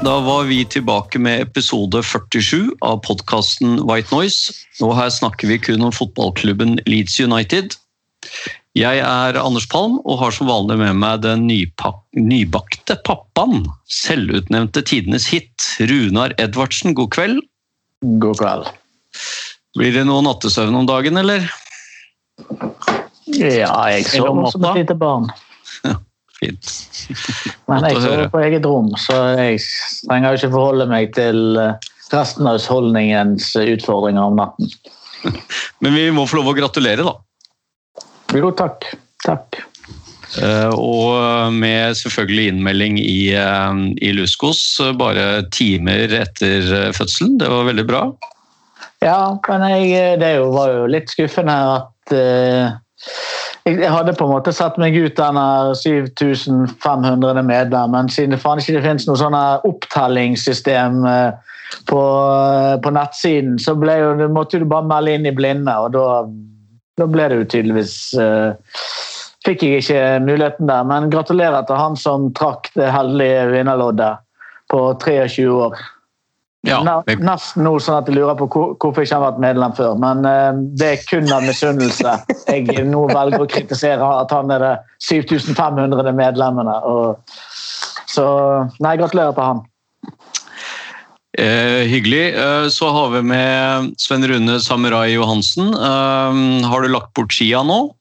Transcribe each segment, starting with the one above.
Da var vi tilbake med episode 47 av podkasten White Noise. Og her snakker vi kun om fotballklubben Leeds United. Jeg er Anders Palm og har som vanlig med meg den nybakte pappaen. Selvutnevnte tidenes hit, Runar Edvardsen. God kveld. God kveld. Blir det noe nattesøvn om dagen, eller? Ja, jeg sover som et lite barn. Fint. Men jeg sover på eget rom, så jeg trenger ikke forholde meg til eh, resten av husholdningens utfordringer om natten. Men vi må få lov å gratulere, da. Jo, takk. Takk. Eh, Og med selvfølgelig innmelding i, eh, i Luskos eh, bare timer etter eh, fødselen. Det var veldig bra. Ja, men jeg, det var jo litt skuffende at eh, jeg, hadde på en måte satt meg ut denne 7500 medlem, men siden det faen ikke det finnes noe sånn opptellingssystem eh, på, på nettsiden, så jo, måtte du bare melde inn i blinde, og da, da ble det jo tydeligvis uh, Fikk jeg ikke muligheten der, men gratulerer til han som trakk det heldige vinnerloddet på 23 år. Ja, Ne- Nesten nå sånn at jeg lurer på hvor- hvorfor jeg ikke har vært medlem før. Men uh, det er kun av misunnelse jeg nå velger å kritisere at han er det 7500 medlemmene. Og, så nei, gratulerer til han. Eh, hyggelig. Eh, så har vi med Sven Rune Samurai Johansen. Eh, har du lagt bort skia nå?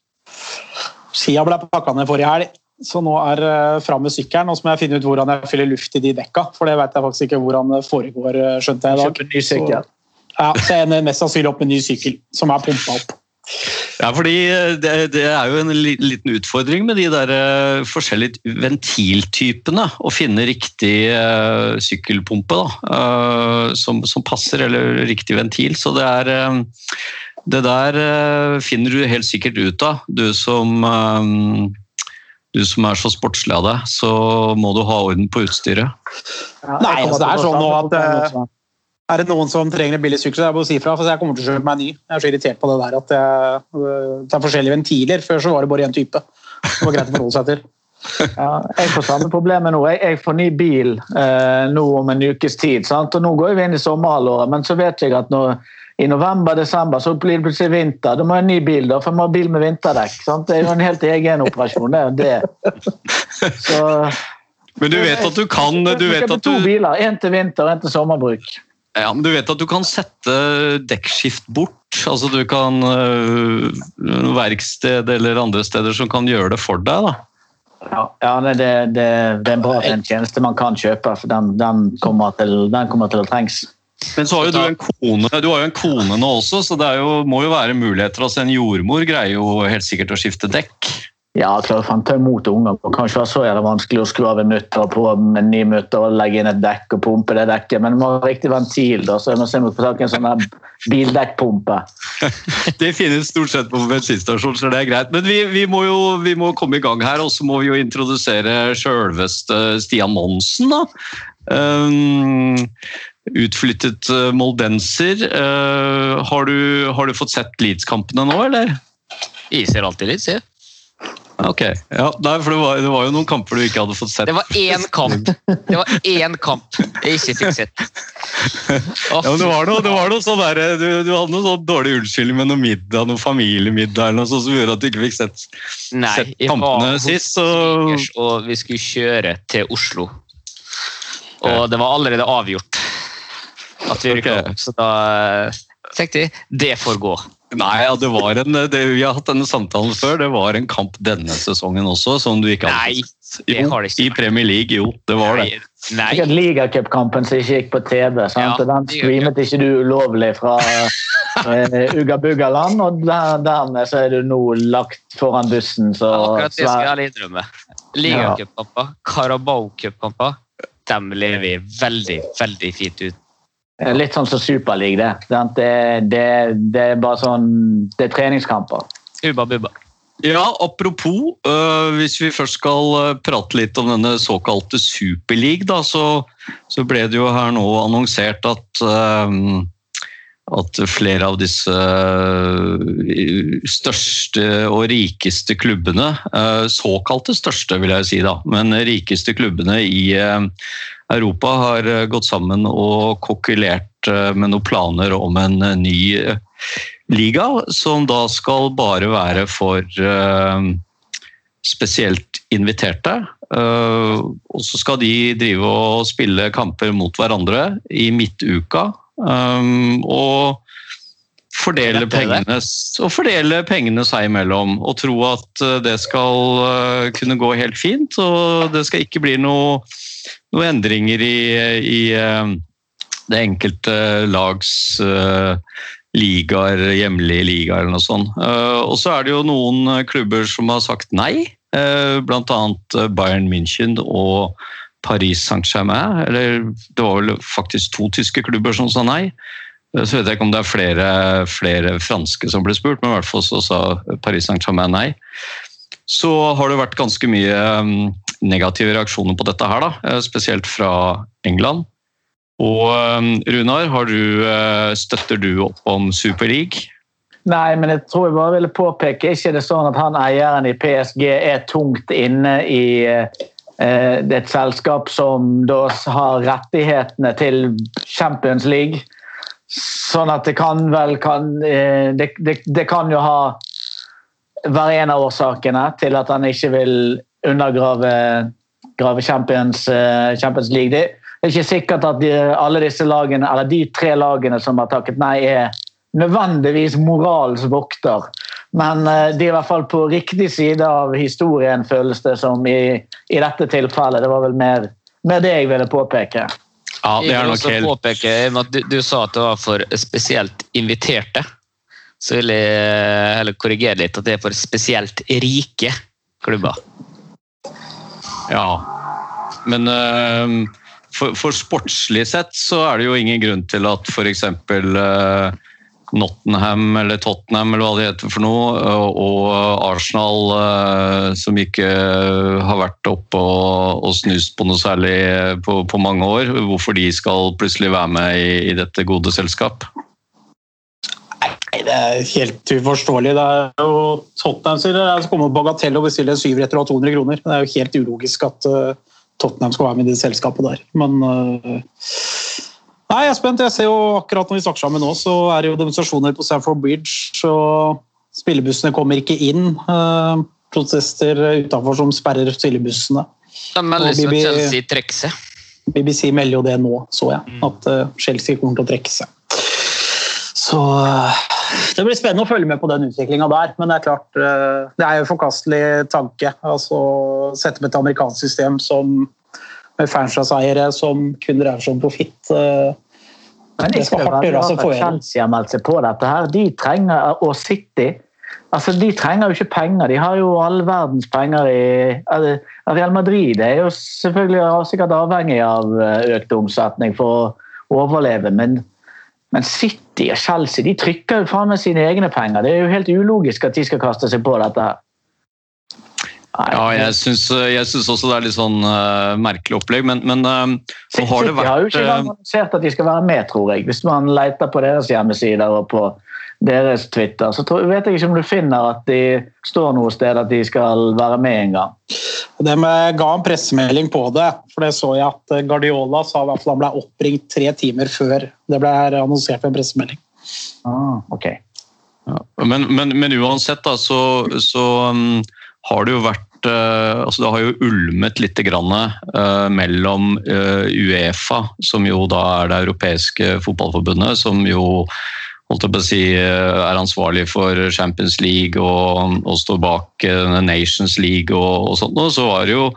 Skia ble pakka ned forrige helg, så nå er uh, fram med sykkelen. Og så må jeg finne ut hvordan jeg fyller luft i de dekka, for det vet jeg faktisk ikke hvordan det foregår. eh, skjønte jeg i dag. Ny sykkel. Så, ja, så jeg ender mest sannsynlig opp med en ny sykkel, som er pumpa opp. Ja, fordi eh, det, det er jo en liten utfordring med de der eh, forskjellige ventiltypene. Å finne riktig eh, sykkelpumpe da, eh, som, som passer, eller riktig ventil. Så det er eh, Det der eh, finner du helt sikkert ut av, du som eh, du som er så sportslig av deg, så må du ha orden på utstyret. Nei, altså, det er sånn nå at, uh, Er det noen som trenger en billig sykkel, så er det bare å si fra. for Jeg kommer til å kjøpe meg en ny. Jeg er så irritert på det der at jeg, det er forskjellige ventiler. Før så var det bare én type. Det var greit å forholde seg til. Ja, jeg får samme problemet nå. Jeg, jeg får ny bil eh, nå om en ukes tid. Sant? og Nå går vi inn i sommerhalvåret, men så vet jeg at når, i november-desember så blir det plutselig vinter. Da må jeg ha en ny bil, da, for jeg må ha bil med vinterdekk. Sant? Det er jo en helt egen operasjon. det er jo det. Så, Men du vet at du kan du vet at du... to biler, En til vinter og en til sommerbruk. ja, men du vet at du kan sette dekkskift bort. Altså du kan øh, Verksted eller andre steder som kan gjøre det for deg. da. Ja, ja det, det, det, er en bra en tjeneste man kan kjøpe, for den, den, kommer, til, den kommer til å trengs. Men så har jo du en kone du har jo en kone nå også, så det er jo, må jo være muligheter. altså En jordmor greier jo helt sikkert å skifte dekk. Ja, klart fan, tar imot unger. Det kan ikke være så jævlig vanskelig å skru av en mutter på med en ny mutter og legge inn et dekk og pumpe det dekket, men det må ha riktig ventil. da, så jeg må se om jeg får tak i en sånn bildekkpumpe. Det finnes stort sett på bensinstasjonen, så det er greit. Men vi, vi, må jo vi må komme i gang her, og så må vi jo introdusere sjølveste Stian Monsen. da. Um, utflyttet uh, moldenser. Uh, har, du, har du fått sett Leeds-kampene nå, eller? Jeg ser alltid Leeds, jeg. Ok, ja, nei, for det var, det var jo noen kamper du ikke hadde fått sett. Det var én kamp Det var én kamp jeg ikke fikk sett. Oh. Ja, det var noe, det var noe sånn der, du, du hadde noe sånn dårlig unnskyldning med noe middag, noe familiemiddag eller noe sånt som gjorde at du ikke fikk sett, Nei, sett kampene sist. Så... og vi skulle kjøre til Oslo. Og det var allerede avgjort at vi rykker opp, så da eh, tenkte jeg det får gå. Nei, ja, det var en, det, vi har hatt denne samtalen før. Det var en kamp denne sesongen også, som du ikke hadde sett. det har det ikke I Premier League, jo. Det var det. Nei, Sikkert ligacupkampen som ikke gikk på TV. sant? Ja, og Den streamet ikke du ulovlig fra uh, Ugga-Buggaland, og der, dermed så er du nå lagt foran bussen. Så, akkurat det skal jeg ærlig innrømme. Ligacupkamper, Carabao-cupkamper, dem lever veldig, veldig fint ut. Litt sånn som Superliga, det. Det, det. Det er bare sånn Det er treningskamper. Uba, bubba. Ja, apropos, øh, hvis vi først skal øh, prate litt om denne såkalte Superleague, da, så, så ble det jo her nå annonsert at øh, at flere av disse øh, største og rikeste klubbene, øh, såkalte største vil jeg si da, men rikeste klubbene i Europa har øh, gått sammen og kokkulert øh, med noen planer om en øh, ny liga, som da skal bare være for spesielt inviterte. Og så skal de drive og spille kamper mot hverandre i midtuka. Og fordele pengene, og fordele pengene seg imellom. Og tro at uh, det skal uh, kunne gå helt fint, og det skal ikke bli noe, noe endringer i, i uh, det enkelte lags ligaer, hjemlige ligaer eller noe sånt. Og så er det jo noen klubber som har sagt nei, bl.a. Bayern München og Paris Saint-Germain. Eller det var vel faktisk to tyske klubber som sa nei. Så vet jeg ikke om det er flere, flere franske som ble spurt, men i hvert fall så sa Paris Saint-Germain nei. Så har det vært ganske mye um, negative reaksjoner på dette her, da, uh, spesielt fra England. Og um, Runar, du, uh, støtter du opp om Super League? Nei, men jeg tror jeg bare ville påpeke, ikke er det sånn at han eieren i PSG er tungt inne i eh, et selskap som da har rettighetene til Champions League. Sånn at det kan vel kan, eh, det, det, det kan jo ha være en av årsakene til at han ikke vil undergrave grave Champions, eh, Champions League. Det er ikke sikkert at de, alle disse lagene, eller de tre lagene som har takket nei, er nødvendigvis moralens vokter. Men eh, de er i hvert fall på riktig side av historien, føles det som i, i dette tilfellet. Det var vel mer, mer det jeg ville påpeke. Ja, det er nok helt påpeke du, du sa at det var for spesielt inviterte. Så vil jeg heller korrigere litt at det er for spesielt rike klubber. Ja. Men uh, for, for sportslig sett så er det jo ingen grunn til at f.eks. Uh, Nottenham eller Tottenham eller hva det heter for noe, og, Arsenal, øh, som ikke har vært oppe og, snust på noe særlig på, på mange år, hvorfor de skal plutselig være med i, i dette gode selskap. Nei, Det er helt uforståelig. Det er jo Tottenham sier det er så kommer Bagatell og bestiller en syvretter og har 200 kroner. Det er jo helt ulogisk at eh, Tottenham skal være med i det selskapet der. Men eh, Nei, jeg er spent. Jeg ser jo akkurat når vi snakker sammen nå, så er det jo demonstrasjoner på Stamford Bridge. og Spillebussene kommer ikke inn. eh, Protester utenfor som sperrer spillebussene. De melder Og som Chelsea trekker seg. BBC melder jo det nå, så jeg. At eh, Chelsea kommer til å trekke seg. Så eh, det blir spennende å følge med på den utviklinga der. Men det er klart, det er jo en forkastelig tanke. altså Sette med et amerikansk system som med franchise-eiere som kun dreier seg om profitt. eh, Men Det skal ikke hardt gjøres å få. Chelsea har meldt seg på dette her. De trenger, og City altså De trenger jo ikke penger. De har jo all verdens penger i altså, Real Madrid er jo selvfølgelig sikkert avhengig av eh, økt omsetning for å overleve, men, men City og Chelsea de trykker jo faen med sine egne penger. Det er jo helt ulogisk at de skal kaste seg på dette her. Ja, jeg syns, jeg syns også det er litt sånn uh, merkelig opplegg, men, men uh, så har det har jo ikke øh, annonsert at de skal være med, tror jeg. Hvis man leter på deres hjemmesider og på deres Twitter, så tror, vet jeg ikke om du finner at de står noe sted at de skal være med en gang. De eh, ga en pressemelding på det, for det så jeg at eh, Guardiola sa i hvert fall han ble oppringt tre timer før det ble annonsert en pressemelding. Ah, ok. Men, men, men uansett, da, så, så um, har det jo vært uh, altså Det har jo ulmet litt grann, uh, mellom uh, Uefa, som jo da er det europeiske fotballforbundet, som jo holdt jeg på å si, er ansvarlig for Champions League og, og står bak Nations League og, og sånt. Og så har det, jo,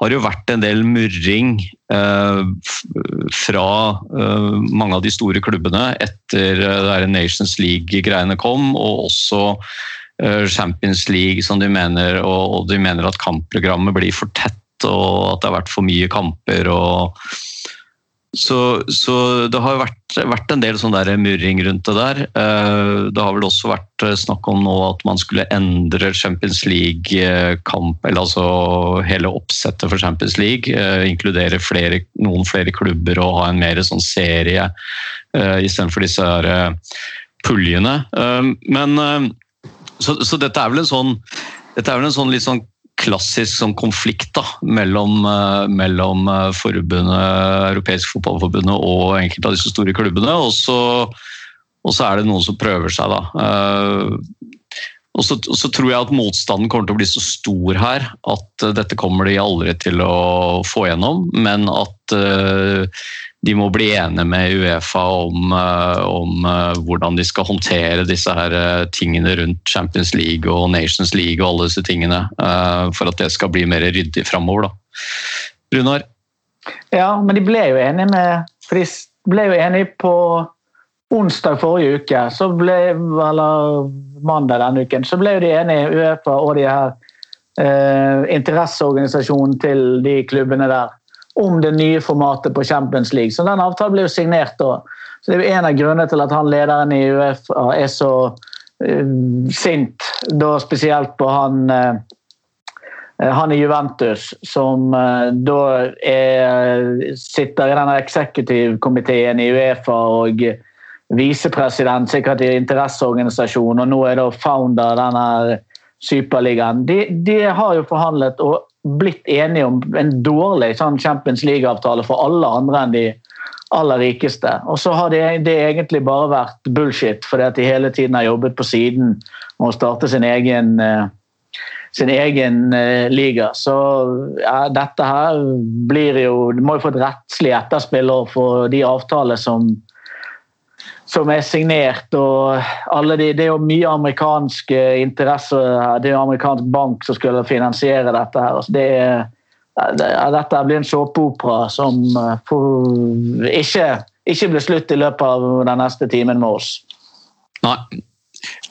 har jo vært en del murring fra mange av de store klubbene etter uh, Nations League-greiene kom, og også eh, Champions League som de mener, og, de mener at kampprogrammet blir for tett og at det har vært for mye kamper. og så, så, det har vært, vært en del sånn der murring rundt det der. Eh, det har vel også vært eh, snakk om nå at man skulle endre Champions League-kamp, eller altså hele oppsettet for Champions League. Eh, inkludere flere, noen flere klubber og ha en mer sånn serie istedenfor disse puljene. Men så, så, dette er sånn dette er vel en sånn litt sånn klassisk sånn konflikt da, mellom, uh, mellom uh, forbundet, Europeisk fotballforbundet og enkelte av disse store klubbene. Og så, og så er det noen som prøver seg, da. Uh, og så, så, tror jeg at motstanden kommer til å bli så stor her at dette kommer de aldri til å få gjennom, men at de må bli enige med Uefa om, uh, om, uh, hvordan de skal håndtere disse her eh, tingene rundt Champions League og Nations League og alle disse tingene, for at det skal bli mer ryddig framover. Runar? Ja, men de ble jo enige med For de ble jo enige på onsdag forrige uke, så ble, eller mandag denne uken, så ble de enige, Uefa og de her eh, interesseorganisasjonen til de klubbene der om det nye formatet på Champions League. Så den avtalen ble jo signert da. Så Det er jo en av grunnene til at han lederen i Uefa er så eh, sint, da spesielt på han eh, han i Juventus, som uh, da er, sitter i denne eksekutivkomiteen i Uefa og visepresident sikkert i interesseorganisasjonen, og nå er da founder av denne Superligaen. De, de har jo forhandlet og blitt enige om en dårlig sånn Champions League-avtale for alle andre enn de aller rikeste. Og så har det, det egentlig bare vært bullshit, fordi at de hele tiden har jobbet på siden med å starte sin egen, uh, sin egen eh, liga. Så ja, dette her blir jo Det må jo få et rettslig etterspill for de avtaler som som er signert. og alle de, Det er jo mye amerikanske interesser her. Det er jo amerikansk bank som skulle finansiere dette. her. Altså det er, det, dette blir en såpeopera som eh, for, ikke, ikke blir slutt i løpet av den neste timen med oss. Nei.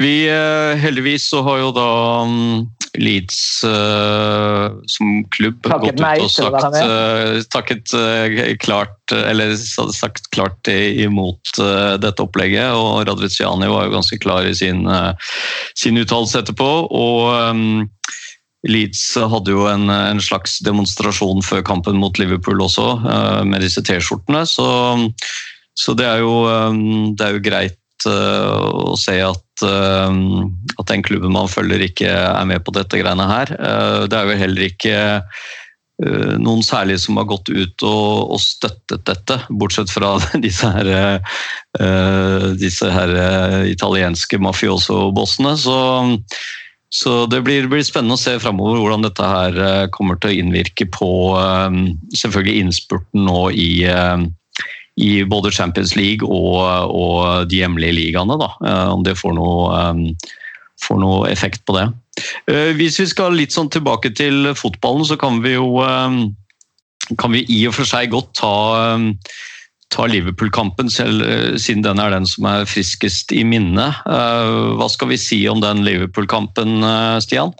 Vi, eh, heldigvis så har jo da mm, Leeds uh, som klubb takket gått ut og sagt, uh, takket uh, klart eller sagt klart imot dette opplegget. og Radvitsjani var jo ganske klar i sin, sin uttalelse etterpå. og um, Leeds hadde jo en, en, slags demonstrasjon før kampen mot Liverpool også, med disse T-skjortene. Så, så det, er jo, um, det er jo greit å se at Eh, at den klubben man følger ikke er med på dette greiene her. Eh, det er jo heller ikke eh, noen særlig som har gått ut og, og støttet dette, bortsett fra disse her, disse her italienske mafioso-bossene. Så, så, det blir, blir, spennende å se framover hvordan dette her kommer til å innvirke på selvfølgelig innspurten nå i i både Champions League og, og de hjemlige ligaene. Da. Eh, om det får noe, eh, får noe, effekt på det. Eh, hvis vi skal litt sånn tilbake til fotballen, så kan vi jo kan vi i og for seg godt ta, ta Liverpool-kampen, siden den er den som er friskest i minne. Hva skal vi si om den Liverpool-kampen, Stian?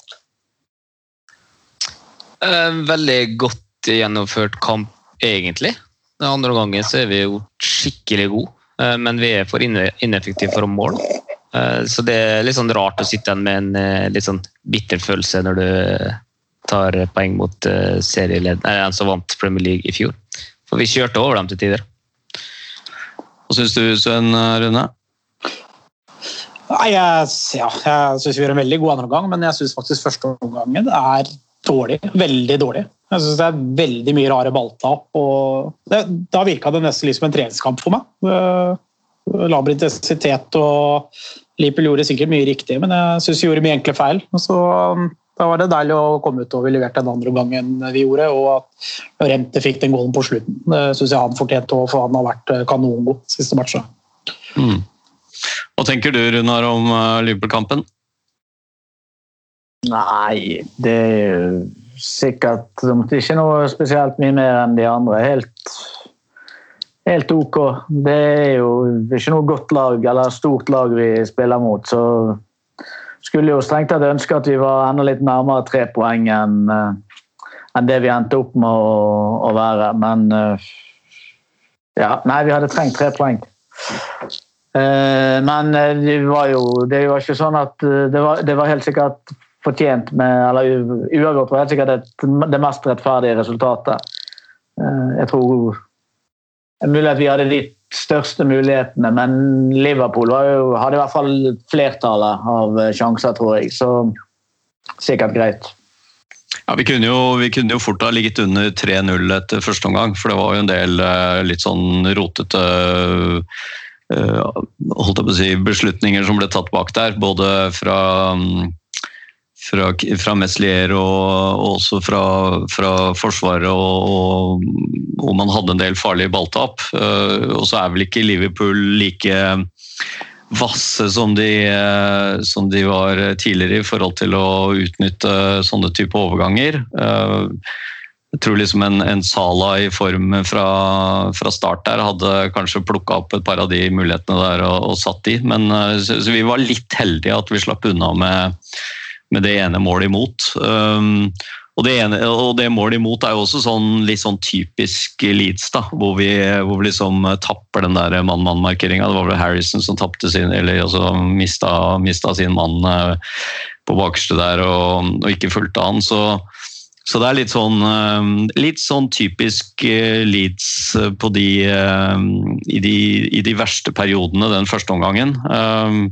Veldig godt gjennomført kamp, egentlig. Den andre gangen så er vi jo skikkelig gode, eh, men vi er for ineffektive for å måle. Eh, så det er litt sånn rart å sitte igjen med en eh, litt sånn bitter følelse når du tar poeng mot en som vant Premier League i fjor. For vi kjørte over dem til tider. Hva syns du, Sven Rune? Nei, jeg, ja, jeg syns vi gjør en veldig god andre omgang, men jeg syns faktisk første omgangen er dårlig. Veldig dårlig. Jeg synes Det er veldig mye rare balltap. Da virka det nesten liksom en treningskamp for meg. Laber intensitet og Liverpool gjorde sikkert mye riktig, men jeg syns vi gjorde mye enkle feil. Så Da var det deilig å komme ut og vi leverte den andre omgangen vi gjorde. Og at Rente fikk den gålen på slutten. Det syns jeg han fortjente, for han har vært kanongod siste matcha. Mm. Hva tenker du Runar, om eh, Liverpool-kampen? Nei, det er sikkert ikke noe spesielt mye mer enn de andre. Helt, helt OK. Det er jo ikke noe godt lag eller stort lag vi spiller mot, så skulle jo strengt tatt ønske at vi var enda litt nærmere tre poeng enn enn det vi endte opp med å, å være. Men ja, nei, vi hadde trengt tre poeng. Men det var jo det var ikke sånn at det var, det var helt sikkert fortjent med Eller uavgjort var helt sikkert et, det mest rettferdige resultatet. Jeg tror mulig at vi hadde de største mulighetene, men Liverpool jo, hadde i hvert fall flertallet av sjanser, tror jeg. Så sikkert greit. Ja, vi kunne, jo, vi kunne jo fort ha ligget under 3-0 etter første omgang, for det var jo en del eh, litt sånn rotete eh, holdt jeg på å si, beslutninger som ble tatt bak der. Både fra mm, fra, fra Meslier og, og, også fra, fra Forsvaret, og, og, man hadde en del farlige balltap. Uh, og så er vel ikke Liverpool like vasse som de, uh, som de, var tidligere i forhold til å utnytte sånne type overganger. Uh, jeg tror liksom en, en Sala i form fra, fra, start der hadde kanskje plukka opp et par av de mulighetene der og, og satt de, men så, så vi var litt heldige at vi slapp unna med med det ene målet imot. Um, og det, ene, og det, målet imot er jo også sånn, litt sånn typisk Leeds, da, hvor vi, hvor vi liksom tapper den der mann-mann-markeringa. Det var vel Harrison som tapte sin, eller altså mista, mista sin mann eh, på bakerste der og, og ikke fulgte han. Så, så, det er litt sånn, eh, litt sånn typisk eh, Leeds på de, i, de, i de verste periodene den første omgangen. Um,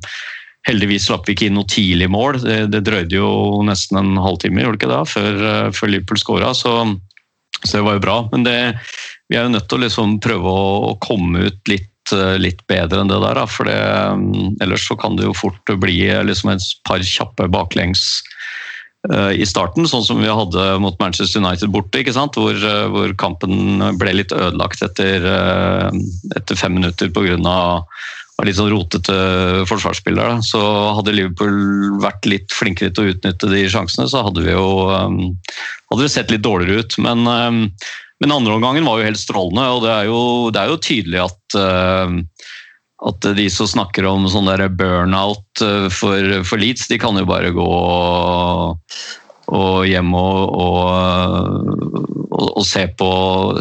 Heldigvis slapp vi ikke inn noe tidlig mål. Det, drøyde jo nesten en halvtime gjorde det ikke det, før, eh, Liverpool skåra, så, så, det var jo bra. Men det, vi er jo nødt til å liksom prøve å, å komme ut litt, eh, litt, bedre enn det der. For det, mm, ellers så kan det jo fort bli liksom et par kjappe baklengs eh, i starten, sånn som vi hadde mot Manchester United borte? Hvor, hvor kampen ble litt ødelagt etter, etter fem minutter pga var litt sånn rotete forsvarsspiller. Da. Så hadde Liverpool vært litt flinkere til å utnytte de sjansene, så hadde vi jo um, hadde det sett litt dårligere ut. Men, um, men andreomgangen var jo helt strålende, og det er jo, det er jo tydelig at uh, at de som snakker om sånn der burnout uh, for, for, Leeds, de kan jo bare gå og hjem og, og, og se, på,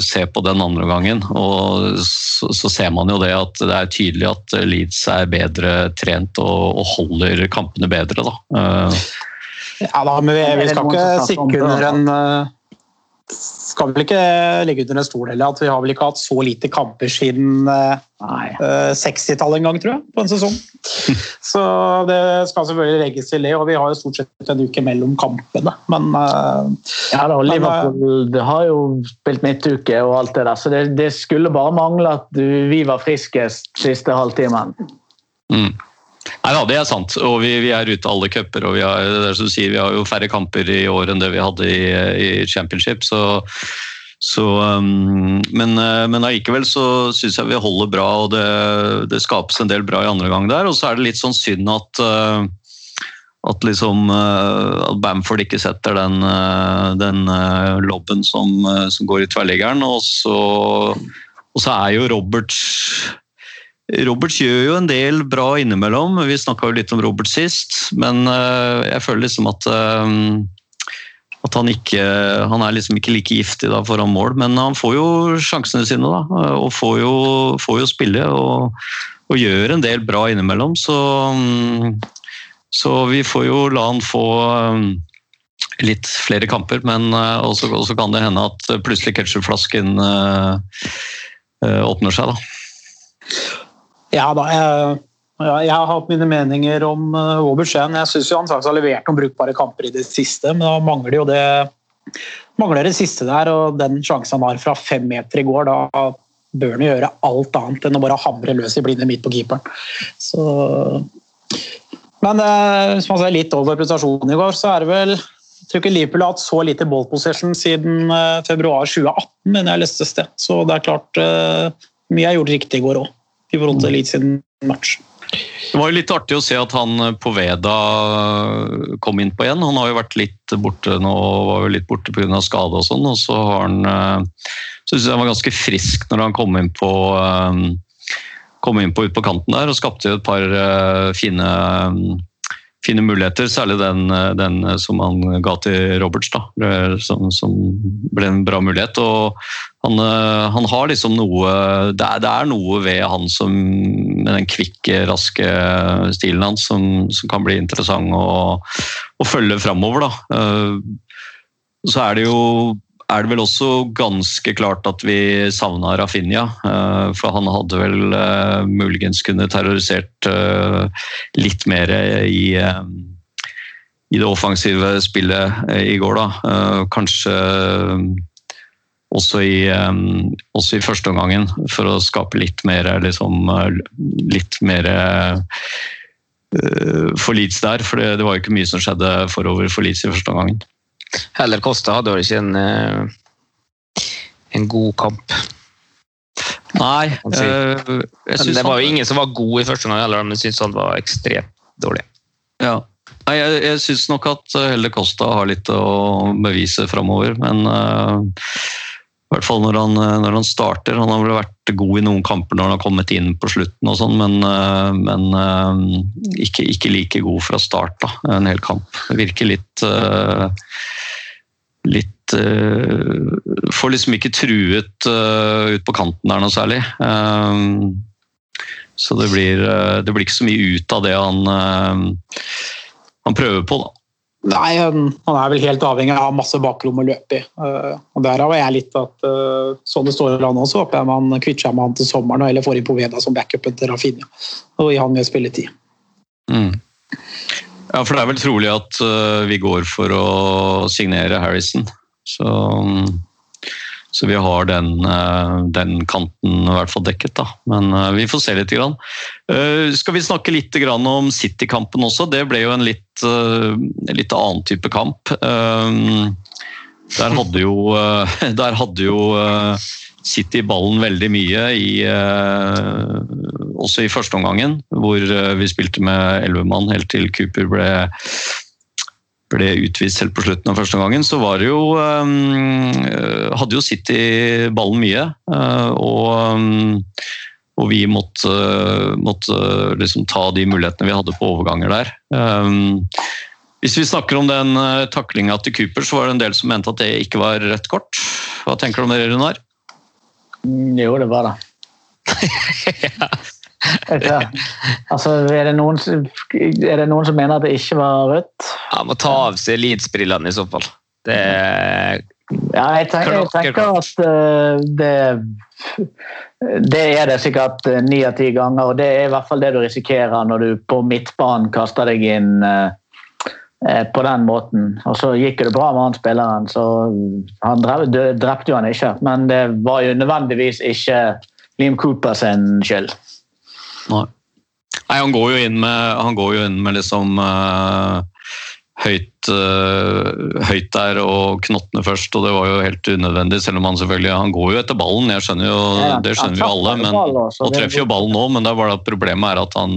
se, på, den andre gangen. Og så, så, ser man jo det at det er tydelig at Leeds er bedre trent og, og holder kampene bedre. Da. Eh, ja da, men vi, vi skal ikke stikke under en eh, skal vel ikke legge under en stol heller at vi har vel ikke hatt så lite kamper siden uh, eh, 60-tallet en gang, tror jeg, på en sesong. så det skal selvfølgelig legges til det, og vi har jo stort sett en uke mellom kampene, men uh, Ja da, Liverpool men, uh, har jo spilt midtuke og alt det der, så det, det skulle bare mangle at vi var friskest siste halvtimen. Mm. Nei da, det er sant. Og vi, vi er ute alle cuper. Vi har, er sier, vi har jo færre kamper i år enn det vi hadde i, i championship. Så, så um, Men, uh, men allikevel så syns jeg vi holder bra, og det, det, skapes en del bra i andre gang der. Og så er det litt sånn synd at uh, at, liksom, uh, at Bamford ikke setter den, den lobben som, som, går i tverrliggeren. Og og så er jo Roberts Robert gjør jo en del bra innimellom. Vi snakka litt om Robert sist, men eh, jeg føler liksom at eh, at han, ikke, han er liksom ikke like giftig da foran mål, men han får jo sjansene sine. da, Og får jo, får jo spille og, og, gjør en del bra innimellom. Så, så vi får jo la han få eh, litt flere kamper, men også kan det hende at plutselig ketsjupflasken åpner seg. da. Ja da, jeg, jeg, har hatt mine meninger om Robert Skien. Jeg syns han har levert noen brukbare kamper i det siste, men da mangler jo det mangler det siste der. Og den sjansen han har fra fem meter i går, da bør han gjøre alt annet enn å bare hamre løs i blinde midt på keeperen. Så men uh, hvis man ser litt over prestasjonen i går, så er det vel jeg tror ikke Liverpool har hatt så lite ball possession siden uh, februar 2018, men jeg leste sted. Så det er klart mye er gjort riktig i går òg i forhold til Eliteserien match. Det var jo litt artig å se at han eh, Poveda eh, kom inn på igjen. Han har jo vært litt borte nå, var jo litt borte pga. skade og sånn. Og så har han Syns synes jeg han var ganske frisk når han kom inn på kom inn på ut på kanten der og skapte et par fine fine muligheter, særlig den, den som han ga til Roberts, da, som, som ble en bra mulighet. og han, han, har liksom noe det er, det er, noe ved han som med den kvikke, raske stilen hans som, som kan bli interessant å, å følge framover. Da. Så er det jo er det vel også ganske klart at vi savna Rafinha. Eh, for han hadde vel uh, muligens kunne terrorisert uh, litt mer i, i, det offensive spillet i går, da. Kanskje også i, også i førsteomgangen, for å skape litt mer liksom, Litt mer for Leeds der, for det, det, var jo ikke mye som skjedde forover for Leeds i første omgangen. Heller Kosta hadde vel ikke en, eh, en god kamp. Nei. Øh, det var jo ingen som var god i første gang heller, men jeg syns han var ekstremt dårlig. Ja. Nei, jeg, jeg syns nok at Heller Kosta har litt å bevise framover, men uh, i hvert fall når han, når han, starter. Han har vel vært god i noen kamper når han har kommet inn på slutten, og sånn, men, men uh, ikke, ikke, like god fra start. da, En hel kamp. Virker litt litt Får liksom ikke truet ut på kanten der noe særlig. Så det blir, det blir, ikke så mye ut av det han, han prøver på, da. Nei, han er vel helt avhengig av masse bakrom å løpe i. og Derav er jeg litt at sånn det står i landet også, håper jeg man kvitter seg med han til sommeren eller får inn Poveda som backupen til Rafinha. Og gi han mer spilletid. Mm. Ja, for det er vel trolig at vi går for å signere Harrison. Så, så vi har den, eh, den, kanten i hvert fall dekket, da. Men eh, vi får se litt. Grann. Eh, skal vi snakke litt om City-kampen også? Det ble jo en litt, litt annen type kamp. Der hadde jo, der hadde jo City ballen veldig mye i også i første omgangen, hvor vi spilte med elleve mann helt til Cooper ble ble utvist helt på slutten av første gangen, så var det jo um, Hadde jo City ballen mye. Uh, og, um, og vi måtte, måtte liksom ta de mulighetene vi hadde på overganger der. Um, hvis vi snakker om den uh, taklinga til Cooper, så var det en del som mente at det ikke var rødt kort. Hva tenker du om det, Runar? Mm, jo, det var det. ja. Altså, er det, noen, er det noen som mener at det ikke var rødt? Han må ta av seg Leeds-brillene i så fall. Det ja, jeg tenker, jeg tenker at uh, det, det er det sikkert uh, ni av ti ganger. og Det er i hvert fall det du risikerer når du på midtbanen kaster deg inn uh, på den måten. Og så gikk det bra med han spilleren, så han drepte jo han ikke. Men det var jo nødvendigvis ikke Liam Cooper sin skyld. Nei. Nei, han går jo inn med, han går jo inn med liksom uh, høyt, uh, høyt, der og knottene først, og det var jo helt unødvendig. Selv om han selvfølgelig han går jo etter ballen, jeg skjønner jo, det skjønner vi alle. men og treffer jo ballen nå, men det er bare at problemet er at han,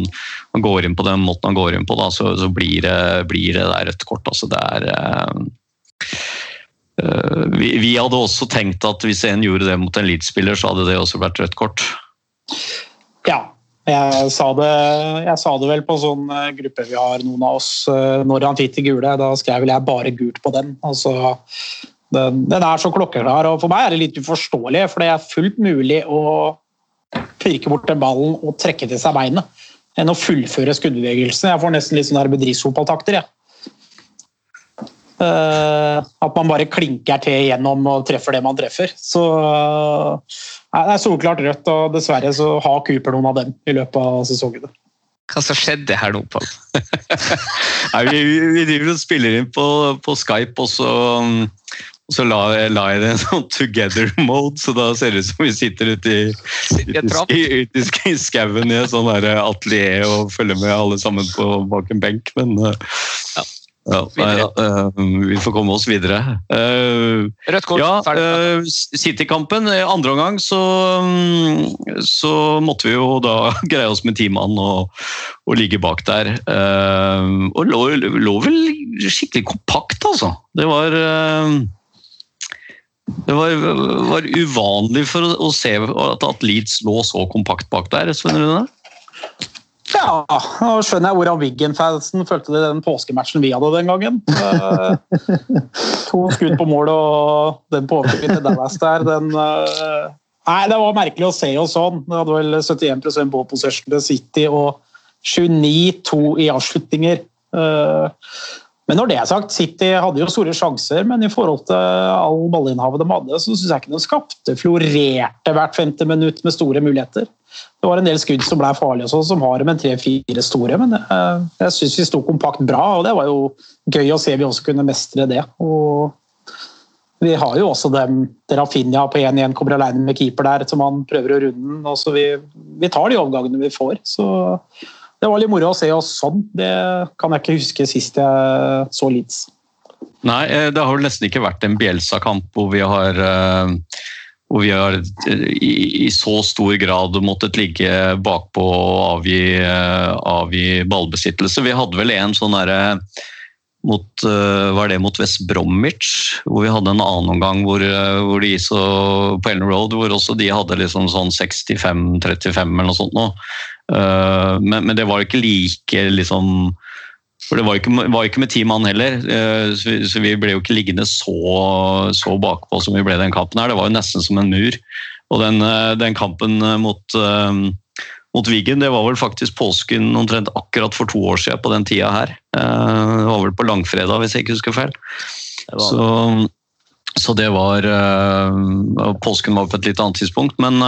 han, går inn på den måten han går inn på, da, så, så blir, det, blir det der rødt kort. Altså, det er uh, vi, vi, hadde også tenkt at hvis en gjorde det mot en Leeds-spiller, så hadde det også vært rødt kort. Ja, jeg sa, det, jeg sa det vel på sånn eh, gruppe vi har, noen av oss, eh, når han fikk det gule. Da skrev vel jeg bare gult på den. Altså, den, den, er så klokkeklar, og for meg er det litt uforståelig. For det er fullt mulig å pirke bort den ballen og trekke til seg beinet enn å fullføre skuddbevegelsen. Jeg får nesten litt sånn bedriftsfotballtakter. Ja. Uh, at man bare klinker til igjennom og treffer det man treffer. Så uh, det er solklart rødt, og dessverre så har Cooper noen av dem i løpet av sesongen. Hva som skjedde her nå, Pål? vi, vi, driver og spiller inn på, på Skype, og så, og så la, la, jeg det en sånn together mode, så da ser det ut som vi sitter ute i, ute i, i skauen i et sånn atelier og følger med alle sammen på bak en benk. Men uh, ja. Ja, nei, ja, vi får komme oss videre. Uh, Rødt kort, ja, ferdig. City-kampen. Andre omgang så, um, så måtte vi jo da greie oss med ti mann og, og, ligge bak der. og lå, lå, vel skikkelig kompakt, altså. Det var det var, var uvanlig for å, å se at, at Leeds lå så kompakt bak der. Svein Rune? Ja, nå skjønner jeg hvordan Wiggen-fansen følte det i den påskematchen vi hadde den gangen. Eh, to skudd på mål og den på overtid til Dallas der, den eh, Nei, det var merkelig å se oss sånn. Det hadde vel 71% ball possession til City og 29-2 i avslutninger. Eh, men når det er sagt, City hadde jo store sjanser, men i forhold til all ballinnhavet de hadde, så syns jeg ikke de skapte florerte hvert femte minutt med store muligheter. Det var en del skudd som ble farlige, også, som har med tre-fire store, men jeg, jeg syns vi sto kompakt bra, og det var jo gøy å se vi også kunne mestre det. Og vi har jo også dem Rafinha på 1-1 kommer alene med keeper der, som han prøver å runde den. Vi, vi, tar de overgangene vi får. Så det var litt moro å se oss sånn. Det kan jeg ikke huske sist jeg så Leeds. Nei, eh, det har vel nesten ikke vært en Bielsa-kamp hvor vi har uh hvor vi har i, så stor grad måttet ligge bakpå og avgi, avgi ballbesittelse. Vi hadde vel en sånn derre mot, var det mot West Bromwich, hvor vi hadde en annen omgang hvor, hvor de så på Ellen Road, hvor også de hadde liksom sånn 65-35 eller noe sånt. Nå. Men, men, det var ikke like liksom for det var ikke, var ikke med ti mann heller, eh, så vi, så vi, ble jo ikke liggende så, så, bakpå som vi ble den kampen her. Det var jo nesten som en mur. Og den, eh, den kampen eh, mot, mot Wiggen, det var vel faktisk påsken omtrent akkurat for to år siden på den tida her. Det var vel på langfredag, hvis jeg ikke husker feil. Så, så det var Påsken var på et litt annet tidspunkt, men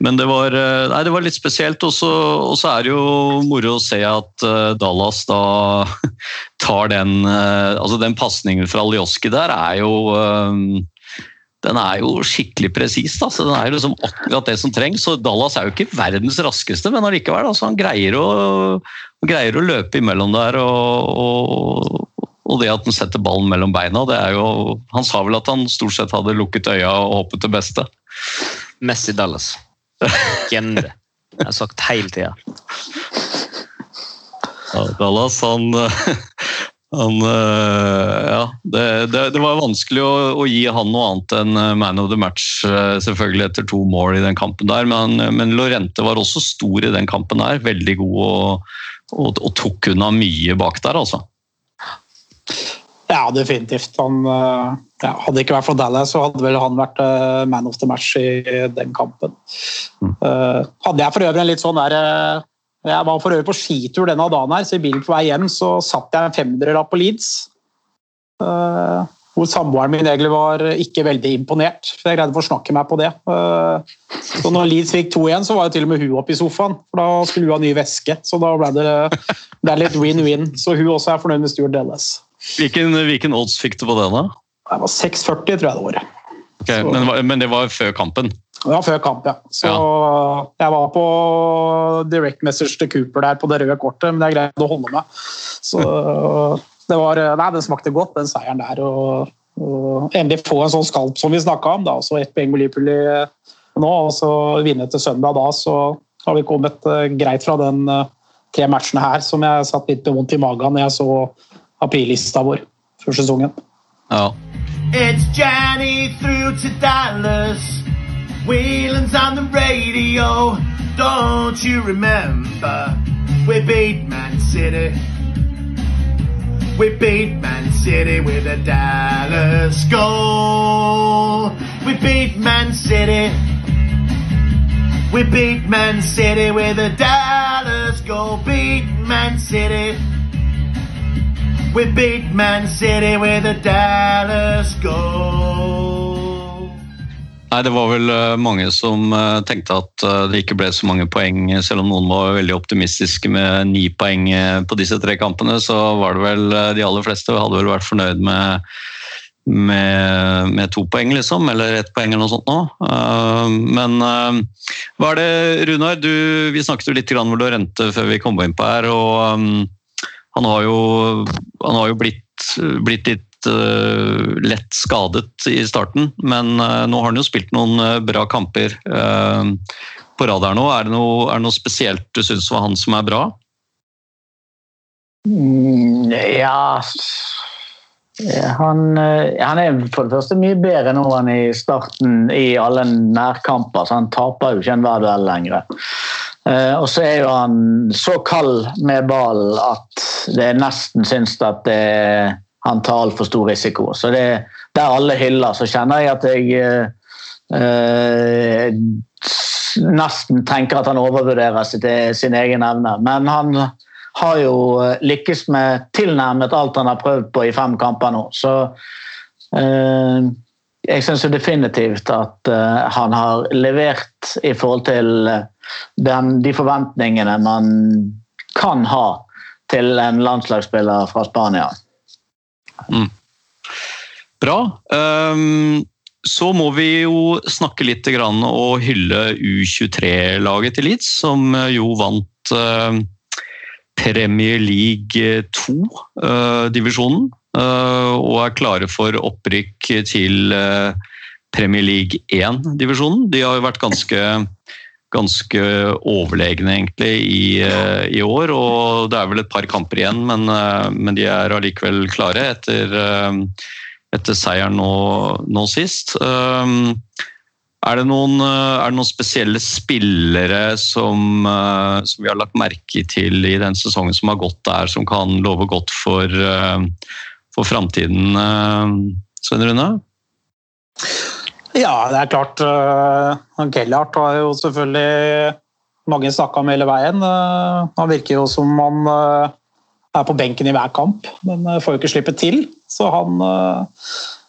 men det var, eh, nei, det var litt spesielt. Og så er det jo moro å se at Dallas da tar den altså Den pasningen fra Aljoski der er jo den er jo skikkelig presis. Den er jo liksom akkurat det som trengs. så Dallas er jo ikke verdens raskeste, men allikevel. Altså, han greier å, greier å, løpe imellom der. Og, og, og, det at han setter ballen mellom beina, det er jo Han sa vel at han stort sett hadde lukket øya og håpet det beste. Messi Dallas. Det. Jeg har sagt hele tida. Ja, Dallas, han, han Ja, det, det, det, var vanskelig å, å, gi han noe annet enn man of the match, selvfølgelig etter to mål i den kampen der. Men, men Lorente var også stor i den kampen der. Veldig god og, og, og tok unna mye bak der, altså. Ja, definitivt. Han ja, hadde ikke vært for Dallas, så hadde vel han vært uh, man of the match i den kampen. Mm. Uh, hadde jeg for øvrig en litt sånn der Jeg var for øvrig på skitur denne dagen, her, så i bilen på vei hjem så satt jeg en femdrelapp på Leeds. hvor samboeren min egentlig var ikke veldig imponert, for jeg greide å forsnakke meg på det. så når Leeds fikk to igjen, så var jo til og med hun oppe i sofaen, for da skulle hun ha ny væske. Så da ble det, det litt win-win. Så hun også er fornøyd med Stuart Dallas. Hvilken, hvilken odds fikk du på det, da? Det var 6,40 tror jeg det var. Okay, men, men, det var før kampen? Det var før kamp, ja. Så ja. jeg var på direct message til Cooper der på det røde kortet, men jeg greide å holde meg. Så det var Nei, den smakte godt, den seieren der. Og, og endelig få en sånn skalp som vi snakka om, da. Så ett poeng med Liverpool nå, og så vinne til søndag da, så har vi kommet uh, greit fra den uh, tre matchene her, som jeg satt litt vondt i magen når jeg så aprillista vår før sesongen. Ja. It's Johnny through to Dallas. Whelan's on the radio. Don't you remember? We beat Man City. We beat Man City with a Dallas goal. We beat Man City. We beat Man City with a Dallas goal. Beat Man City. We beat Man City with a Dallas goal. Nei, Det var vel eh, mange som eh, tenkte at eh, det ikke ble så mange poeng, selv om noen var veldig optimistiske med ni poeng på disse tre kampene. Så var det vel de aller fleste hadde vel vært fornøyd med, med, med to poeng, liksom. Eller ett poeng eller noe sånt nå. Men hva er det, Runar? Du, vi snakket jo litt om rente før vi kom inn på her. og han har jo, han har jo blitt, blitt, litt uh, lett skadet i starten, men uh, nå har han jo spilt noen uh, bra kamper på rad her nå. Er det, noe, er det noe spesielt du syns var han som er bra? Mm, ja han, han, er for det første mye bedre nå enn i starten i alle nærkamper. så Han taper jo ikke en hver duell lenger. Eh, og så er jo han så kald med ballen at det er nesten syns at det, han tar altfor stor risiko. Så det, der alle hyller, så kjenner jeg at jeg eh, nesten tenker at han overvurderer sitt, sin egen evne. Men han har jo lykkes med tilnærmet alt han har prøvd på i fem kamper nå. Så eh, jeg syns definitivt at eh, han har levert i forhold til den, de forventningene man kan ha til en landslagsspiller fra Spania. Mm. Bra. Um, så må vi jo snakke litt og hylle U23-laget til Leeds, som jo vant uh, Premier League 2-divisjonen. Eh, og er klare for opprykk til eh, Premier League 1-divisjonen. De har jo vært ganske, ganske overlegne egentlig i, eh, i, år, og det er vel et par kamper igjen, men, men de er allikevel klare etter, etter seieren nå, nå sist. Er det, noen, er det noen, spesielle spillere som, som, vi har lagt merke til i den sesongen som har gått der, som kan love godt for, for framtiden, eh, Svein Rune? Ja, det er klart. Uh, Gellert har jo selvfølgelig mange snakka om hele veien. Uh, han virker jo som han uh, er på benken i hver kamp, men får jo ikke slippe til. Så han,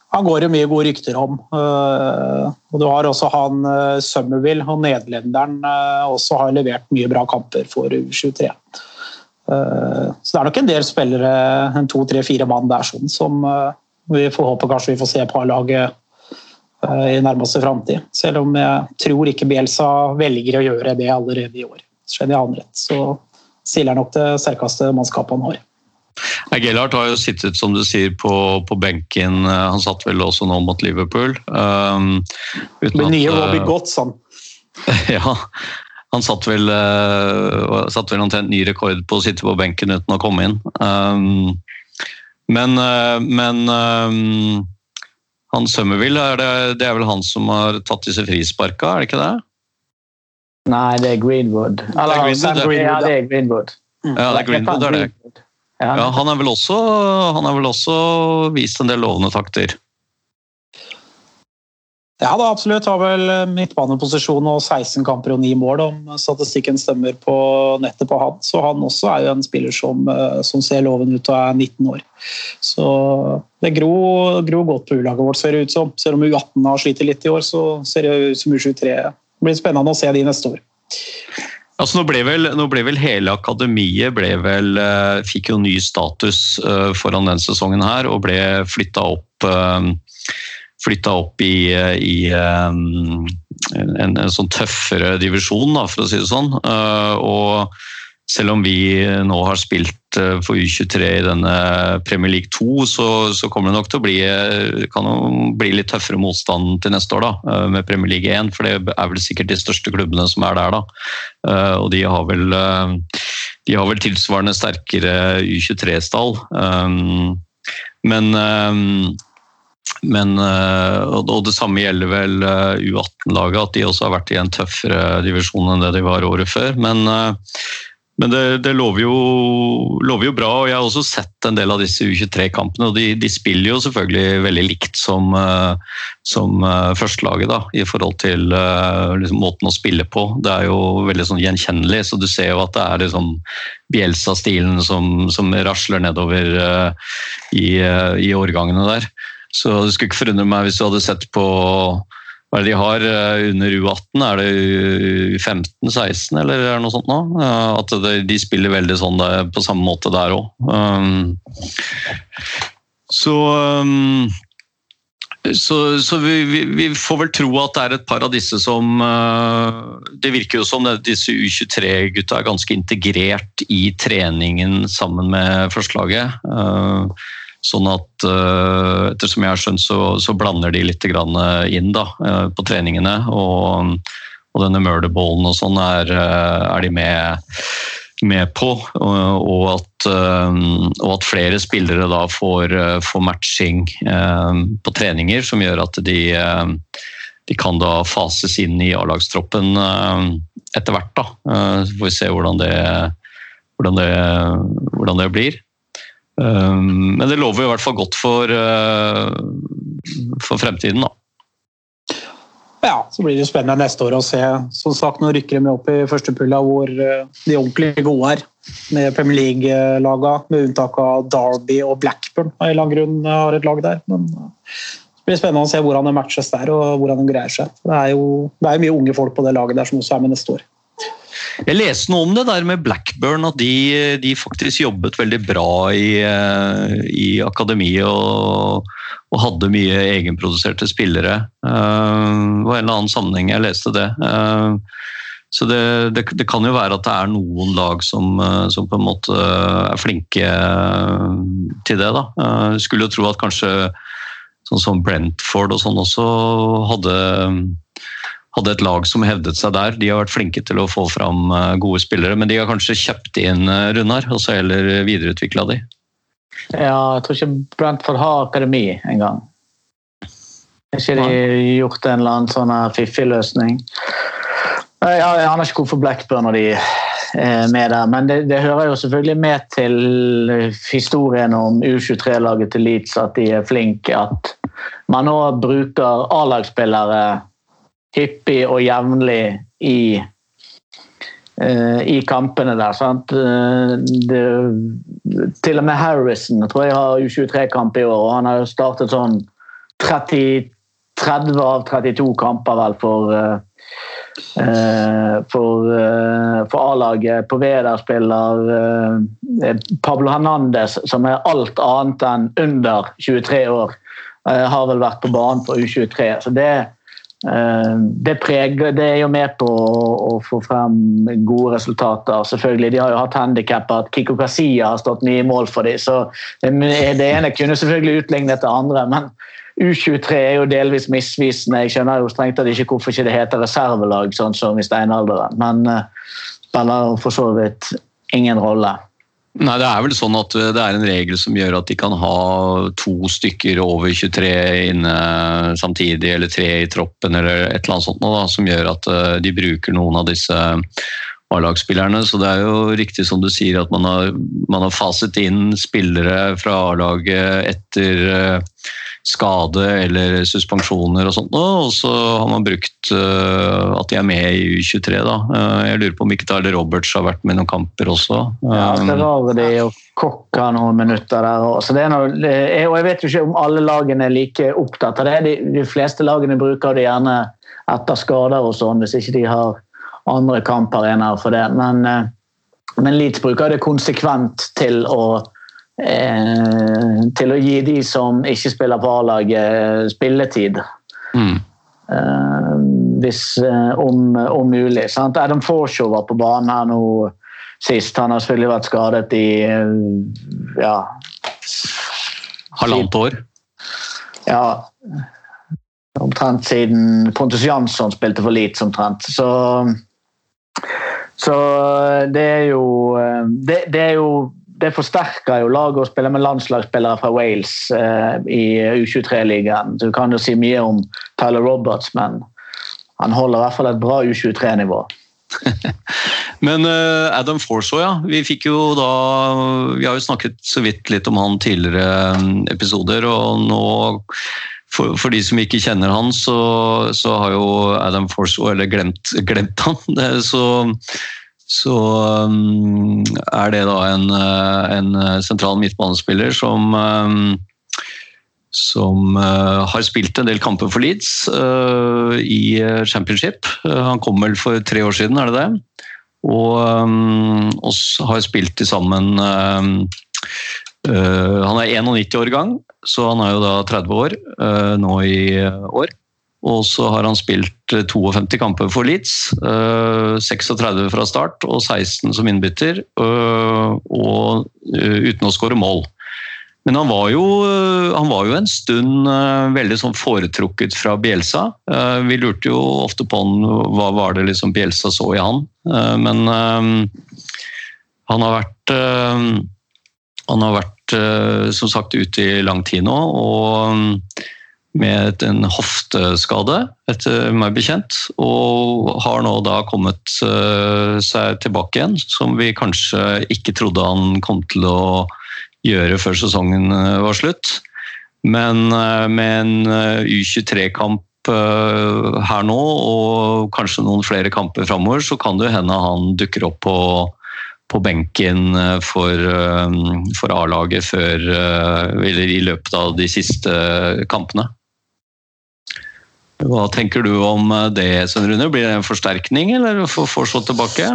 han går jo mye gode rykter om. Og du har også han Summerville og nederlenderen også har levert mye bra kamper for U23. Eh, så det er nok en del spillere, en to, tre, fire mann der, sånn, som vi får håpe kanskje vi får se på A-laget eh, i nærmeste framtid. Selv om jeg tror ikke Bielsa velger å gjøre det allerede i år. Skjønner jeg han rett, så stiller han nok det sterkeste mannskapet han har. Gellhardt har jo sittet som du sier, på, på, benken. Han satt vel også nå mot Liverpool. Um, uten Med nye Robbie Gotts, han. ja, han satt vel, uh, satt vel omtrent ny rekord på å sitte på benken uten å komme inn. Um, men, men um, han Summerville, er det, det, er vel han som har tatt disse frisparka, er det ikke det? Nei, det er Greenwood. Eller, det er Greenwood, Greenwood, ja, det er Greenwood. Ja, det er Greenwood, er det. Ja, han, er vel også, han har vel også vist en del lovende takter. Ja, da, absolutt. Har vel midtbaneposisjon og 16 kamper og 9 mål, om statistikken stemmer på nettet på han. Så han også er jo en spiller som, eh, som ser loven ut og er 19 år. Så det gror, gro godt på U-laget vårt, ser det ut som. Selv om U18 har slitt litt i år, så ser det ut som U23 det blir spennende å se de neste år. Altså, nå, ble vel, nå ble vel hele akademiet ble vel, uh, fikk jo ny status foran den sesongen her og ble flytta opp flytta opp i, i um, en, en, sånn tøffere divisjon, da, for å si det sånn. Uh, og selv om vi nå har spilt uh, for U23 i denne Premier League 2, så, så kommer det nok til å bli, jo bli litt tøffere motstand til neste år da, med Premier League 1. For det er vel sikkert de største klubbene som er der, da. Og de har vel, de har vel tilsvarende sterkere U23-stall. Um, men men, eh, og det samme gjelder vel eh, U18-laget, at de også har vært i en tøffere divisjon enn det de var året før. Men, eh, men det, det lover, jo, lover, jo, bra. og Jeg har også sett en del av disse U23-kampene. og de, de, spiller jo selvfølgelig veldig likt som, som førstelaget da, i forhold til liksom, måten å spille på. Det er jo veldig sånn gjenkjennelig, så du ser jo at det er liksom Bielsa-stilen som, som, rasler nedover i, i årgangene der. Så det skulle ikke forundre meg hvis du hadde sett på hva de har eh, under U18? Er det U15-16 eller er det noe sånt nå? At de spiller veldig sånn på samme måte der òg. Um, så um, så, så vi, vi, vi, får vel tro at det er et par av disse som uh, Det virker jo som disse U23-gutta er ganske integrert i treningen sammen med førstelaget. Sånn at uh, ettersom jeg har skjønt, så, så, blander de litt eh, inn da, uh, på treningene. Og, og denne murderballen og sånn er, er, de med, med på. Og, og, at, og, at, flere spillere da får, får matching på treninger, som gjør at de de kan da fases inn i A-lagstroppen etter hvert. da. Så får vi se hvordan det, hvordan det, hvordan det blir. Men det lover i hvert fall godt for, for fremtiden, da. Ja, så blir det spennende neste år å se. Som sagt, Nå rykker de opp i første pulla hvor de ordentlig gode er med Premier League-laga, med unntak av Derby og Blackburn. Av en eller annen grunn har et lag der. Men det blir spennende å se hvordan det matches der og hvordan de greier seg. Det er jo det er mye unge folk på det laget der som også er med neste år. Jeg leste noe om det der med Blackburn, at de, de faktisk jobbet veldig bra i, i akademiet og, og, hadde mye egenproduserte spillere. Uh, det var en eller annen sammenheng jeg leste det. Uh, så det, det, det, kan jo være at det er noen lag som, eh, som, på en måte er flinke til det. da. Jeg skulle jo tro at kanskje sånn som Brentford og sånn også hadde, hadde et lag som hevdet seg der. De har vært flinke til å få fram eh, gode spillere, men de har kanskje kjøpt inn eh, Runar og så heller videreutvikla de. Ja, jeg tror ikke Brentford har akademi engang. Ikke de gjort en eller annen sånn fiffig løsning? Jeg aner ikke hvorfor Blackburn og de er med der, men det, det, hører jo selvfølgelig med til historien om U23-laget til Leeds at de er flinke. At man nå bruker A-lagsspillere hyppig og jevnlig i, uh, i kampene der. Sant? Eh, det, til og med Harrison jeg tror jeg har U23-kamp i år, og han har jo startet sånn 30, 30 av 32 kamper vel for uh, Eh, for, eh, for A-laget. Poveda spiller eh, Pablo Hernandez, som er alt annet enn under 23 år. Har vel vært på banen for U23. så det det, preger, det er jo med på å, få frem gode resultater. selvfølgelig. De har jo hatt handikap at Kiko Kasia har stått mye i mål for dem. Så det ene kunne selvfølgelig utlignet det andre. Men U23 er jo delvis misvisende. Jeg skjønner jo strengt tatt ikke hvorfor ikke det heter reservelag, sånn som i steinalderen. Men uh, spiller for så vidt ingen rolle. Nei, Det er vel sånn at det er en regel som gjør at de kan ha to stykker over 23 inne samtidig, eller tre i troppen, eller et eller annet sånt, da, som gjør at eh, de bruker noen av disse A-lagsspillerne. Så det er jo riktig som du sier at man har, man har faset inn spillere fra A-laget etter skade eller suspensjoner og sånt. Og så har man brukt uh, at de er med i U23. da. Uh, jeg lurer på om ikke Tyler Roberts har vært med i noen kamper også. ja, Ferrari og Kokk har noen minutter der. Så det er noe, og jeg vet jo ikke om alle lagene er like opptatt av det. De, de fleste lagene bruker det gjerne etter skader og sånn, hvis ikke de har andre kamparenaer for det. Men, uh, men Leeds bruker det konsekvent til å Eh, til å gi de som ikke spiller på A-laget, spilletid. Mm. Eh, hvis, eh, om, om, mulig. Sant? Adam Forshaw var på banen her nå sist. Han har selvfølgelig vært skadet i ja Halvannet år? Ja. Omtrent siden Pontus Jansson spilte for Leeds, omtrent. Så, så det er jo det, det er jo det forsterker jo laget å spille med landslagsspillere fra Wales eh, i U23-ligaen. Du kan jo si mye om Tyler Roberts, men han holder i hvert fall et bra U23-nivå. men uh, Adam Forsaw, ja. Vi fikk jo da Vi har jo snakket så vidt litt om han tidligere um, episoder, og nå for, for, de som ikke kjenner han, så, så har jo Adam Forsaw, eller glemt, glemt han, så så um, er det da en, uh, en sentral midtbanespiller som um, som uh, har spilt en del kamper for Leeds i championship. han kom vel for tre år siden, er det det? Og, um, oss har spilt til sammen Han er 91 år gang, så han er jo da 30 år nå i år. Og så har han spilt 52 eh, kamper for Leeds. 36 eh, fra start og 16 som innbytter. Eh, og uten å skåre mål. Men han var, jo, han var jo en stund veldig sånn foretrukket fra Bielsa. Vi lurte jo ofte på han, hva var det liksom Bielsa så i han. Men han har vært Han har vært som sagt ute i lang tid nå. og med en hofteskade, etter meg bekjent. Og har nå da kommet seg tilbake igjen, som vi kanskje ikke trodde han kom til å gjøre før sesongen var slutt. Men med en U23-kamp her nå, og kanskje noen flere kamper framover, så kan det hende han dukker opp på på benken eh, for, eh, for A-laget eh, i løpet av de siste kampene. Hva tenker du om det, Svein Rune? Blir det en forsterkning, eller får slått tilbake?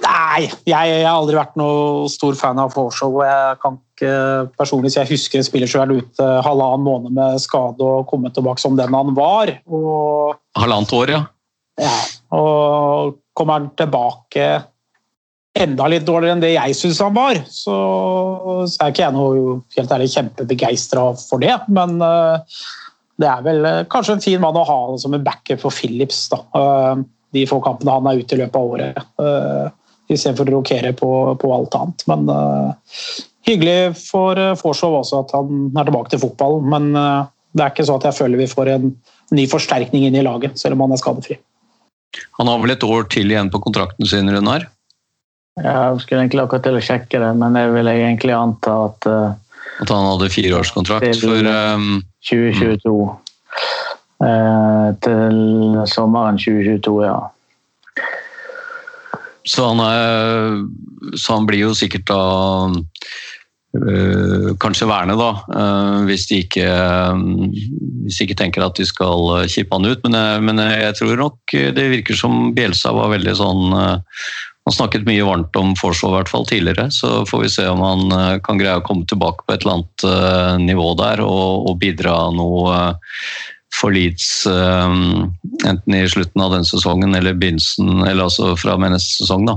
Nei, jeg, jeg, har aldri vært noe stor fan av Forshow. Jeg kan ikke personlig si jeg husker en spiller sjøl ute halvannen måned med skade og komme tilbake som den han var. Og, Halvannet år, ja. ja. Og kommer han tilbake enda litt dårligere enn det jeg syns han var, så, så, er ikke jeg noe helt ærlig kjempebegeistra for det. Men uh, det er vel uh, kanskje en fin mann å ha som en backup for Philips da. Uh, de få kampene han er ute i løpet av året. Istedenfor å rokere på, på, alt annet. Men hyggelig for Forshow også at han er tilbake til fotball. Men det er ikke så at jeg føler vi får en ny forsterkning inn i laget, selv om han er skadefri. Han har vel et år til igjen på kontrakten sin, Runar? Jeg skulle egentlig akkurat til å sjekke det, men jeg vil egentlig anta at uh, At han hadde fireårskontrakt for um, 2022. Uh, til sommeren 2022, ja. Så han, er, så han blir jo sikkert da uh, kanskje værende, da. Uh, hvis, de ikke, um, hvis de ikke tenker at de skal kippe han ut. Men, men, jeg tror nok det virker som Bjelsa var veldig sånn han snakket mye varmt om Forshaw hvert fall tidligere, så får vi se om han eh, kan greie å komme tilbake på et eller annet uh, nivå der og, og bidra noe uh, for Leeds enten i slutten av den sesongen eller begynnelsen, eller altså fra med neste sesong. da.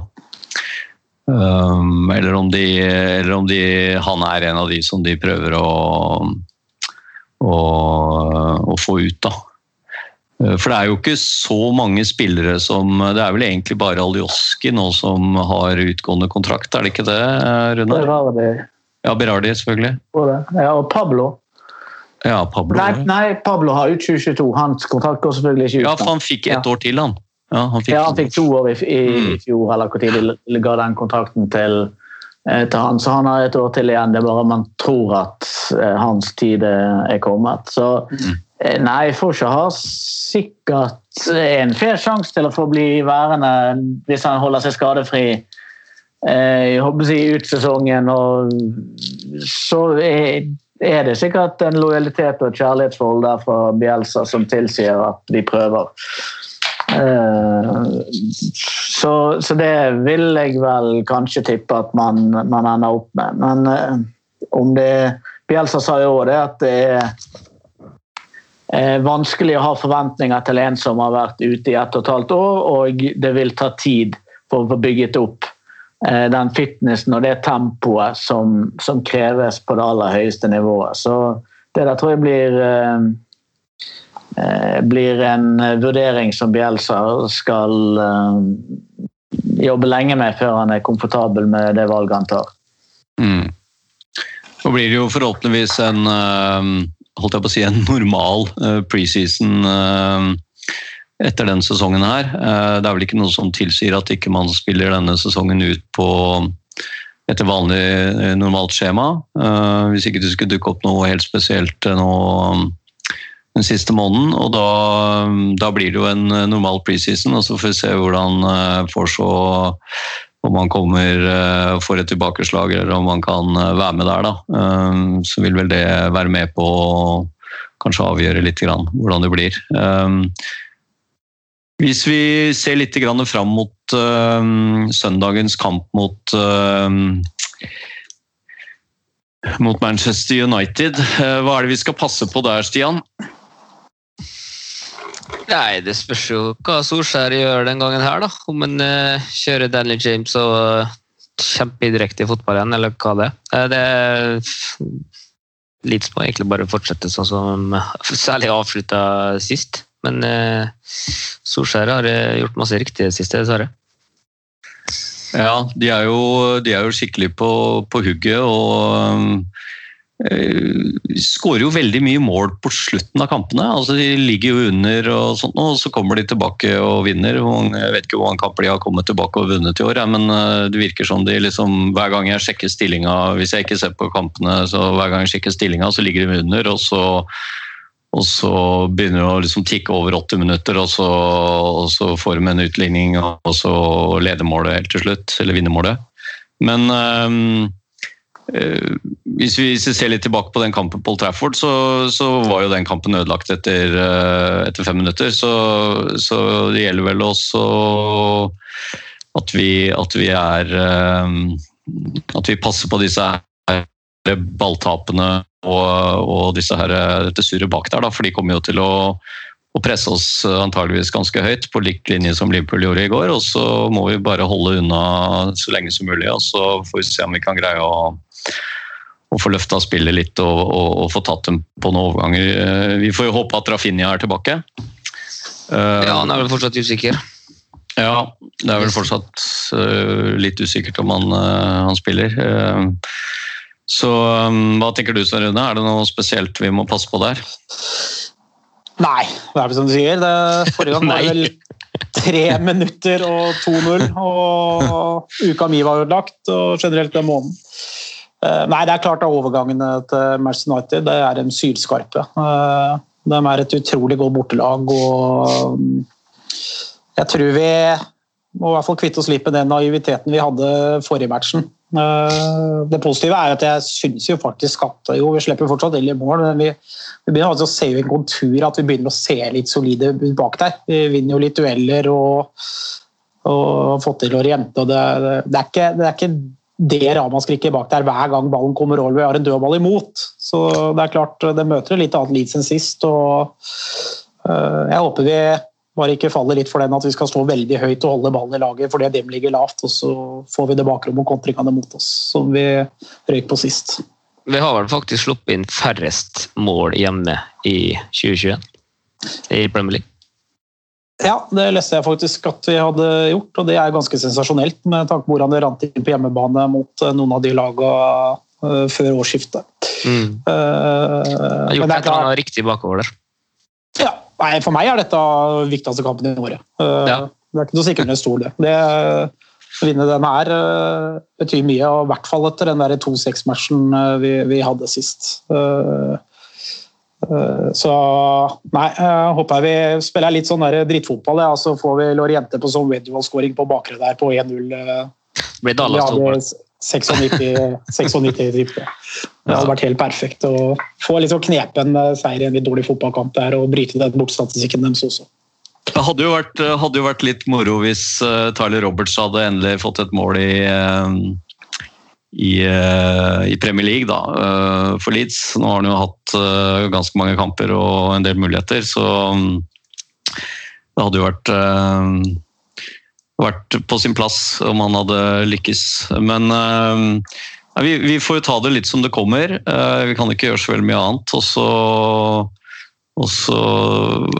Eller, om de, eller om de Han er en av de som de prøver å, å, å få ut, da. Eh, for det er jo ikke så mange spillere som Det er vel egentlig bare Aljoski nå som har utgående kontrakt, er det ikke det, Runar? Berardi. Ja, Berardi, selvfølgelig. Ja, og Pablo. Ja, Pablo. Nei, nei, Pablo har ut 2022. Hans kontrakt går selvfølgelig ikke ut. Ja, for han fikk ett år til, han. Ja, han fikk, ja, han fikk to år i, i, mm. fjor, eller når de ga den kontrakten til, eh, til han. Så han har et år til igjen. Det er bare man tror at eh, hans tid er kommet. Så mm. Eh, nei, Forshaw har sikkert en fair sjanse til å få bli værende hvis han holder seg skadefri. Eh, jeg håper si ut sesongen, og så er det sikkert en lojalitet og et kjærlighetsforhold der fra Bielsa som tilsier at de prøver. Eh, så, så det vil jeg vel kanskje tippe at man, man ender opp med. Men om det Bielsa sa jo òg det at det er vanskelig å ha forventninger til en som har vært ute i ett og et halvt år, og det vil ta tid for å få bygget opp eh, den fitnessen og det tempoet som, som, kreves på det aller høyeste nivået. Så det der tror jeg blir eh, eh blir en vurdering som Bielsa skal eh, jobbe lenge med før han er komfortabel med det valget han tar. Mm. Så blir det jo forhåpentligvis en holdt jeg på å si, en normal uh, preseason uh, etter denne sesongen her. Uh, det er vel ikke noe som tilsier at ikke man spiller denne sesongen ut på etter vanlig normalt skjema. Hvis ikke det skulle dukke opp noe helt spesielt nå den siste måneden. Og da, da blir det jo en normal preseason, og så får vi se hvordan Forshaw om man kommer uh, får et tilbakeslag, eller om man kan uh, være med der. Da. Um, så vil vel det være med på å kanskje avgjøre litt grann, hvordan det blir. Hvis vi ser litt grann fram mot søndagens kamp mot mot Manchester United, hva er det vi skal passe på der, Stian? Nei, det spørs jo hva Solskjær gjør den gangen her, da. Om han uh, kjører Daniel James og uh, kjemper direkte i fotball igjen, eller hva det er. Uh, det er litt små, egentlig bare fortsette sånn som særlig avslutta sist. Men uh, Solskjær har gjort masse riktig det siste, dessverre. Ja, de er jo, de er jo skikkelig på, på hugget og um, eh, skårer jo veldig mye mål på slutten av kampene. altså De ligger jo under, og sånt, og så kommer de tilbake og vinner. Jeg vet ikke hvor mange kamper de har kommet tilbake og vunnet i år, men eh, det virker som de liksom, hver gang jeg sjekker stillinga, hvis jeg ikke ser på kampene, så hver gang jeg sjekker stillinga, så ligger de under. og så og så begynner det å liksom tikke over 80 minutter, og så, og så får de en utligning, og så leder målet helt til slutt, eller vinner målet. Men øh, hvis, vi, ser litt tilbake på den kampen på Old Trafford, så, så var jo den kampen ødelagt etter, øh, etter fem minutter. Så, så, det gjelder vel også at vi, at vi er øh, At vi passer på disse balltapene og, og disse her, dette surret bak der, da, for de kommer jo til å, å, presse oss antageligvis ganske høyt, på lik linje som Liverpool gjorde i går. og Så må vi bare holde unna så lenge som mulig, og så får vi se om vi kan greie å, å få løfta spillet litt og, og, og, få tatt dem på noen overganger. Vi får jo håpe at Rafinha er tilbake. Ja, han er vel fortsatt usikker. Ja, det er vel fortsatt litt usikkert om han, han spiller. Så hva tenker du Sven Rune, er det noe spesielt vi må passe på der? Nei, det er vel som du sier. Det, forrige gang var det vel tre minutter og 2-0. Og uka mi var ødelagt, og generelt den måneden. Uh, nei, det er klart at overgangene til Manchester United det er en sylskarpe. Uh, de er et utrolig godt bortelag, og um, jeg tror vi må i hvert fall kvitte oss litt med den naiviteten vi hadde forrige matchen. Eh, det positive er at jeg syns jo faktisk at jo, vi slipper fortsatt inn i mål, men vi, vi begynner altså å se en kontur at vi begynner å se litt solide bak der. Vi vinner jo litt dueller og, og fått til Oriente. og det, det, er ikke, det er ikke det ramaskriket bak der hver gang ballen kommer over. Vi har en dødball imot. Så det er klart, det møter litt annet Leeds enn sist. og uh, Jeg håper vi bare ikke faller litt for den at vi skal stå veldig høyt og holde ballen i laget fordi dem ligger lavt, og så får vi det bakrom og kontringene mot oss, som vi røyk på sist. Vi har vel faktisk sluppet inn færrest mål hjemme i 2021 i Premier League. Ja, det leste jeg faktisk at vi hadde gjort, og det er ganske sensasjonelt med tanke på hvordan det rant inn på hjemmebane mot eh, noen av de lagene uh, før årsskiftet. Mm. Uh, jeg har gjort et eller annet riktig bakover der. Ja, Nei, For meg er dette viktigste kampen i året. Eh, ja. Det er ikke noe sikkert under stol, det. det å vinne den her uh, betyr mye, og i hvert fall etter den 2-6-matchen uh, vi, vi, hadde sist. Så nei, jeg håper vi spiller litt sånn drittfotball. Ja. Så får vi Loriente på sånn Wedgewall-scoring på bakre der på 1-0. Blir Dallas ja, 96 tipper. Det hadde vært helt perfekt å få litt sånn knepen seier i en litt dårlig fotballkamp der og bryte den bortstatistikken deres også. Det hadde jo, vært, hadde jo vært litt moro hvis uh, Tyler Roberts hadde endelig fått et mål i, i, i Premier League da, for Leeds. Nå har han jo hatt ganske mange kamper og en del muligheter, så um, det hadde jo vært vært på sin plass om han hadde lykkes. Men uh, vi, vi, får jo ta det litt som det kommer. Uh, vi kan ikke gjøre så veldig mye annet. Og så, og så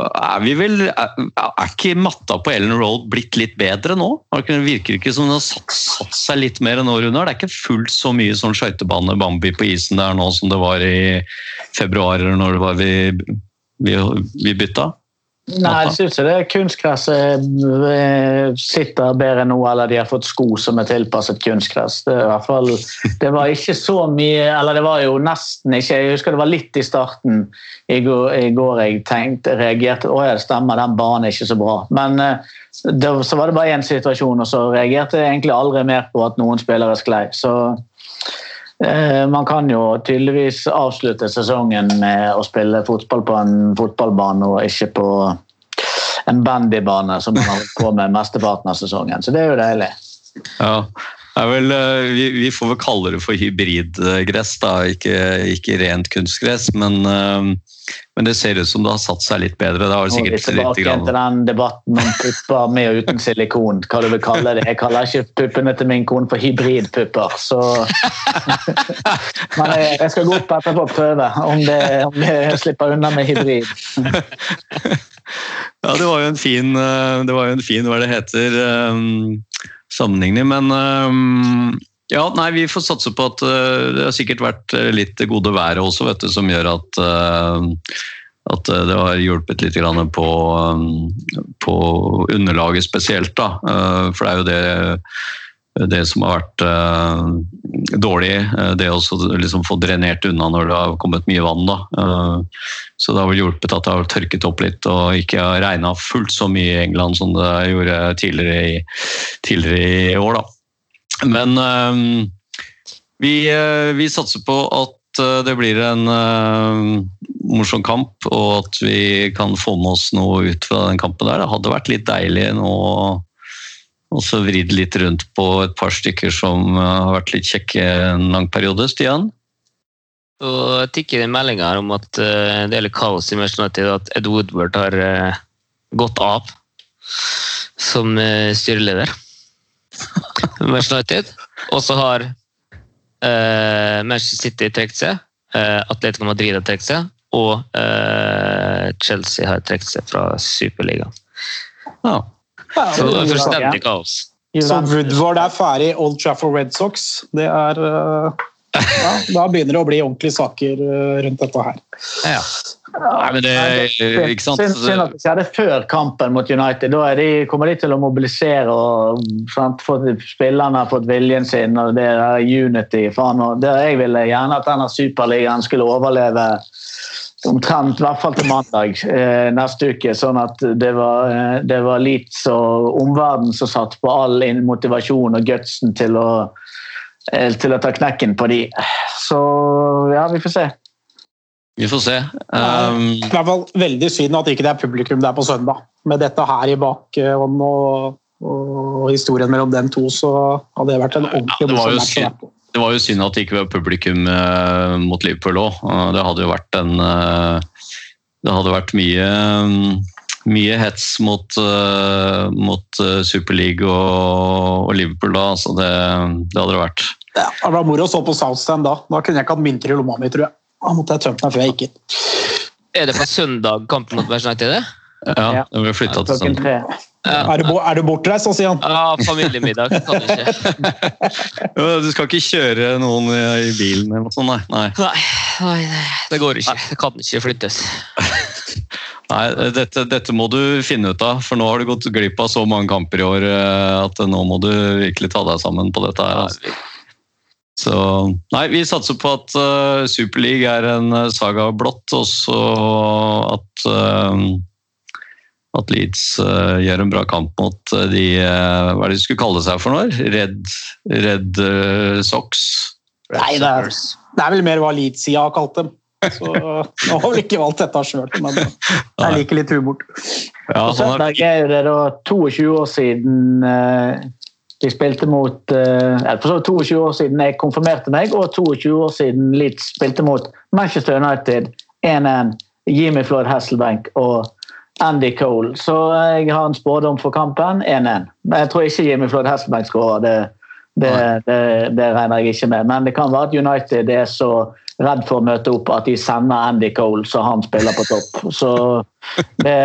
er vi vel Er, er ikke matta på Ellen Road blitt litt bedre nå? Det virker ikke som den har satt, satt seg litt mer enn året under. Det er ikke fullt så mye sånn skøytebane Bambi på isen der nå som det var i februar, eller når det var vi, vi, vi bytta. Nei, jeg syns det kunstgresset eh, sitter bedre nå, eller de har fått sko som er tilpasset kunstgress. Det, fall, det, var ikke så mye Eller det var jo nesten ikke Jeg husker det var litt i starten i går, i går jeg tenkte, reagerte Å ja, det stemmer, den banen er ikke så bra. Men eh, det, så var det bare én situasjon, og så reagerte jeg egentlig aldri mer på at noen spillere sklei. Så Eh, man kan jo tydeligvis avslutte sesongen med å spille fotball på en fotballbane og ikke på en bandybane, som man har holdt på med mesteparten av sesongen. Så det er jo deilig. Ja, vel, eh, vi, vi, får vel kalle det for hybridgress, da. Ikke, ikke rent kunstgress. Men uh, men det ser ut som det har satt seg litt bedre. Det har sikkert litt tilbake grann. til den debatten om pupper med og uten silikon. hva du vil kalle det. Jeg kaller ikke puppene til min kone for hybridpupper. Så Men jeg, skal gå opp etterpå og prøve om det, om det slipper unna med hybrid. ja, det var jo en fin, eh, det var jo en fin hva det heter, um, sammenligning. Men um, Ja, nei, Vi får satse på at uh, det har sikkert vært uh, litt det gode været også, vet du, som gjør at, uh, at det har hjulpet litt på, på underlaget spesielt. da. for det er jo det, det som har vært dårlig. Det å liksom få drenert unna når det har kommet mye vann. da. så det har vel hjulpet at det har tørket opp litt og ikke har regna fullt så mye i England som det gjorde tidligere i, tidligere i år. da. Men uh, vi, uh, vi, satser på at uh, det blir en morsom kamp, og at vi kan få med oss noe ut fra den kampen der. Det hadde vært litt deilig nå og så vridd litt rundt på et par stykker som har vært litt kjekke en lang periode. Stian? Så tikker inn meldinga om at det er litt kaos i Manchester at Ed Woodward har gått av som styreleder. Manchester United. Og så har uh, Manchester City trukket seg. Uh, Atletico Madrid har trukket seg. Og uh, Chelsea har trukket seg fra Superligaen. Ja. Så det er fullstendig kaos. Så Woodward er ferdig i Old Trafford Red Sox. Det er ja, Da begynner det å bli ordentlige saker rundt dette her. Ja. Nei, men det, ikke sant? Synd at det skjedde før kampen mot United. Da de, kommer de til å mobilisere og sant, spillerne har fått viljen sin. og det er unity. Faen, og det, jeg ville gjerne at denne superligaen skulle overleve omtrent i hvert fall til mandag eh, neste uke. Sånn at det var, eh, det var Leeds og omverdenen som satt på all motivasjon og gutsen til å, eh, til å ta knekken på de. Så ja, vi får se. Vi får se. Um... Det er i hvert fall veldig synd at ikke det er publikum der på søndag. Med dette her i bakgrunnen og, og, historien mellom dem to, så hadde det vært en ordentlig ja, match. Det var jo synd at det ikke var publikum uh, mot Liverpool òg. Uh, det hadde jo vært en Det hadde vært mye, mye hets mot, mot Superliga og, og, Liverpool da. så det, det hadde det vært. Ja, det var moro å stå på Southstand da. Da kunne jeg ikke hatt mynter i lomma mi, tror jeg. Da måtte jeg tømt meg før jeg gikk inn. Er det på søndag kampen mot Manchester United? Ja, den vi flytta til søndag. Ja. Er, du, er du bortreist, han? Ja, familiemiddag. Kan du ikke. du skal ikke kjøre noen i bilen eller noe sånt, nei? Nei, nei det går ikke. Det kan ikke flyttes. Nei, dette, dette, må du finne ut av, for nå har du gått glipp av så mange kamper i år eh, at nå må du virkelig ta deg sammen på dette her. Altså. Så nei, vi satser på at uh, Superleague er en uh, saga blått, og så at uh, at Leeds uh, gjør en bra kamp mot de Hva er det de skulle kalle seg for noe? Red, Red Sox? Nei, det er, det er, vel mer hva Leeds-sida har kalt dem. Så nå har vi ikke valgt dette sjøl, men jeg liker litt humor. Ja, søndag er det da 22 år siden de spilte mot eh, for så 22 år siden jeg konfirmerte meg, og 22 år siden Leeds spilte mot Manchester United 1-1. Jimmy Floyd Hasselbank og Andy Cole. Så jeg har en spådom for kampen 1-1. Men jeg tror ikke Jimmy Floyd Hasselbank skårer. Det, det, det, det, regner jeg ikke med. Men det kan være at United er så redd for å møte opp at de sender Andy Cole så han spiller på topp. Så det,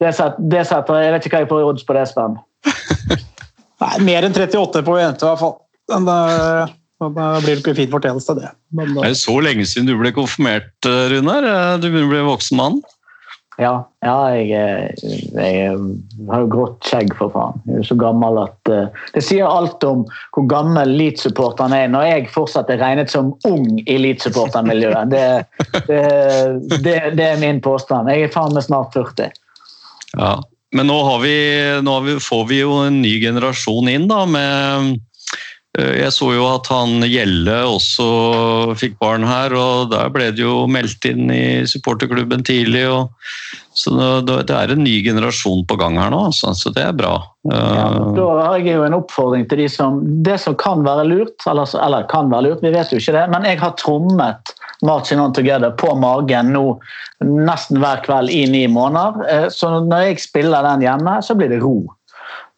det setter, Jeg vet ikke hva jeg får i odds på det, Sven. Nei, mer enn 38 på jente i hvert fall. Men, da blir det ikke fin fortjeneste, det. Men, uh, det er så lenge siden du ble konfirmert, eh, Runar. Du begynner å bli voksen mann? Ja, ja jeg, jeg, har jo grått skjegg, for faen. Jeg er så gammel at uh, Det sier alt om hvor gammel Leeds-supporteren er, når jeg fortsatt er regnet som ung i Leeds-supportermiljøet. Det, det, det, det, er min påstand. Jeg er faen meg snart 40. Ja, men nå, vi, nå vi, får vi jo en ny generasjon inn da, med eh, jeg så jo at han Gjelle også fikk barn her, og der ble det jo meldt inn i supporterklubben tidlig. Så det er en ny generasjon på gang her nå, altså, så det er bra. Ja, da har jeg jo en oppfordring til de som Det som kan være lurt, eller, eller kan være lurt, vi vet jo ikke det, men jeg har trommet Marching On Together på magen nå nesten hver kveld i ni måneder. Eh, så når jeg spiller den hjemme, så blir det ro.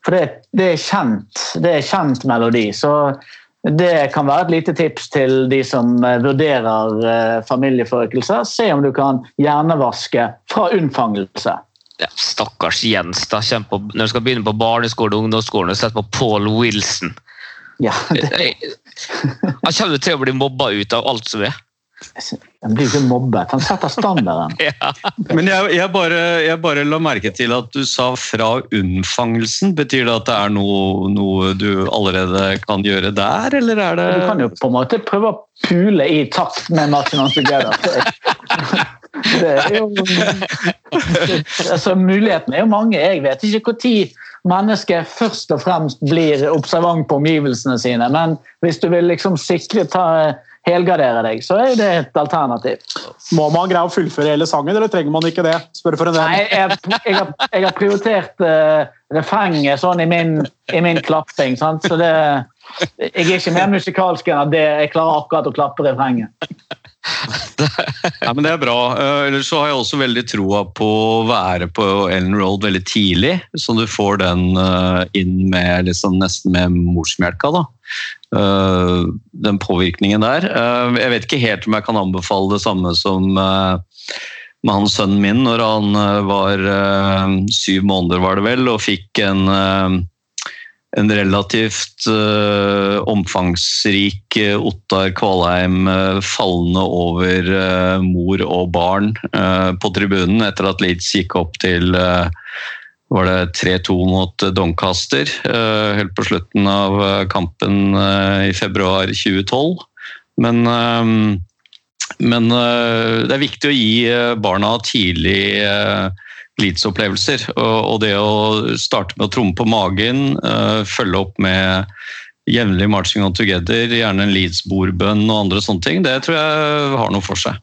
For det, det, er kjent. Det er kjent melodi. Så det kan være et lite tips til de som eh, vurderer eh, familieforøkelse. Se om du kan hjernevaske fra unnfangelse. Ja, stakkars Jens da, på, når du skal begynne på barneskolen og ungdomsskolen og sette på Paul Wilson. Ja, det, Han kommer til å bli mobba ut av alt som er. Han blir ikke mobbet. Han setter standarden. Ja. Men jeg, jeg, bare, jeg bare la merke til at du sa 'fra unnfangelsen'. Betyr det at det er noe, noe du allerede kan gjøre der, eller er det Du kan jo på en måte prøve å pule i takt med Martin Det er jo altså, Mulighetene er jo mange. Jeg vet ikke når mennesket først og fremst blir observant på omgivelsene sine, men hvis du vil liksom sikre ta, helgardere deg, så er det et alternativ. Må man greie å fullføre hele sangen, eller trenger man ikke det? Spør for en Nei, venn. jeg, jeg, har, jeg har prioritert uh, refrenget sånn i min, i min klapping. Sant? Så det, jeg er ikke mer musikalsk enn at det, jeg klarer akkurat å klappe refrenget. Nei, men Det er bra. Eh, Ellers så har jeg også veldig troa på å være på Ellen Road veldig tidlig, så du får den eh, inn med liksom nesten med morsmelka. da. Eh, Den påvirkningen der. Eh, Jeg vet ikke helt om jeg kan anbefale det samme som eh, med han sønnen min når han var syv måneder, var det vel, og fikk en en relativt omfangsrik Ottar Kvalheim fallende over mor og barn på tribunen etter at Leeds gikk opp til var det 3-2 mot Doncaster eh, helt på slutten av eh, kampen eh, i februar 2012. Men, men det er viktig å gi barna tidlig Leeds-opplevelser. Og, det å starte med å tromme på magen, følge opp med jevnlig marching on together, gjerne en Leeds-bordbønn og andre sånne ting, det tror jeg har noe for seg.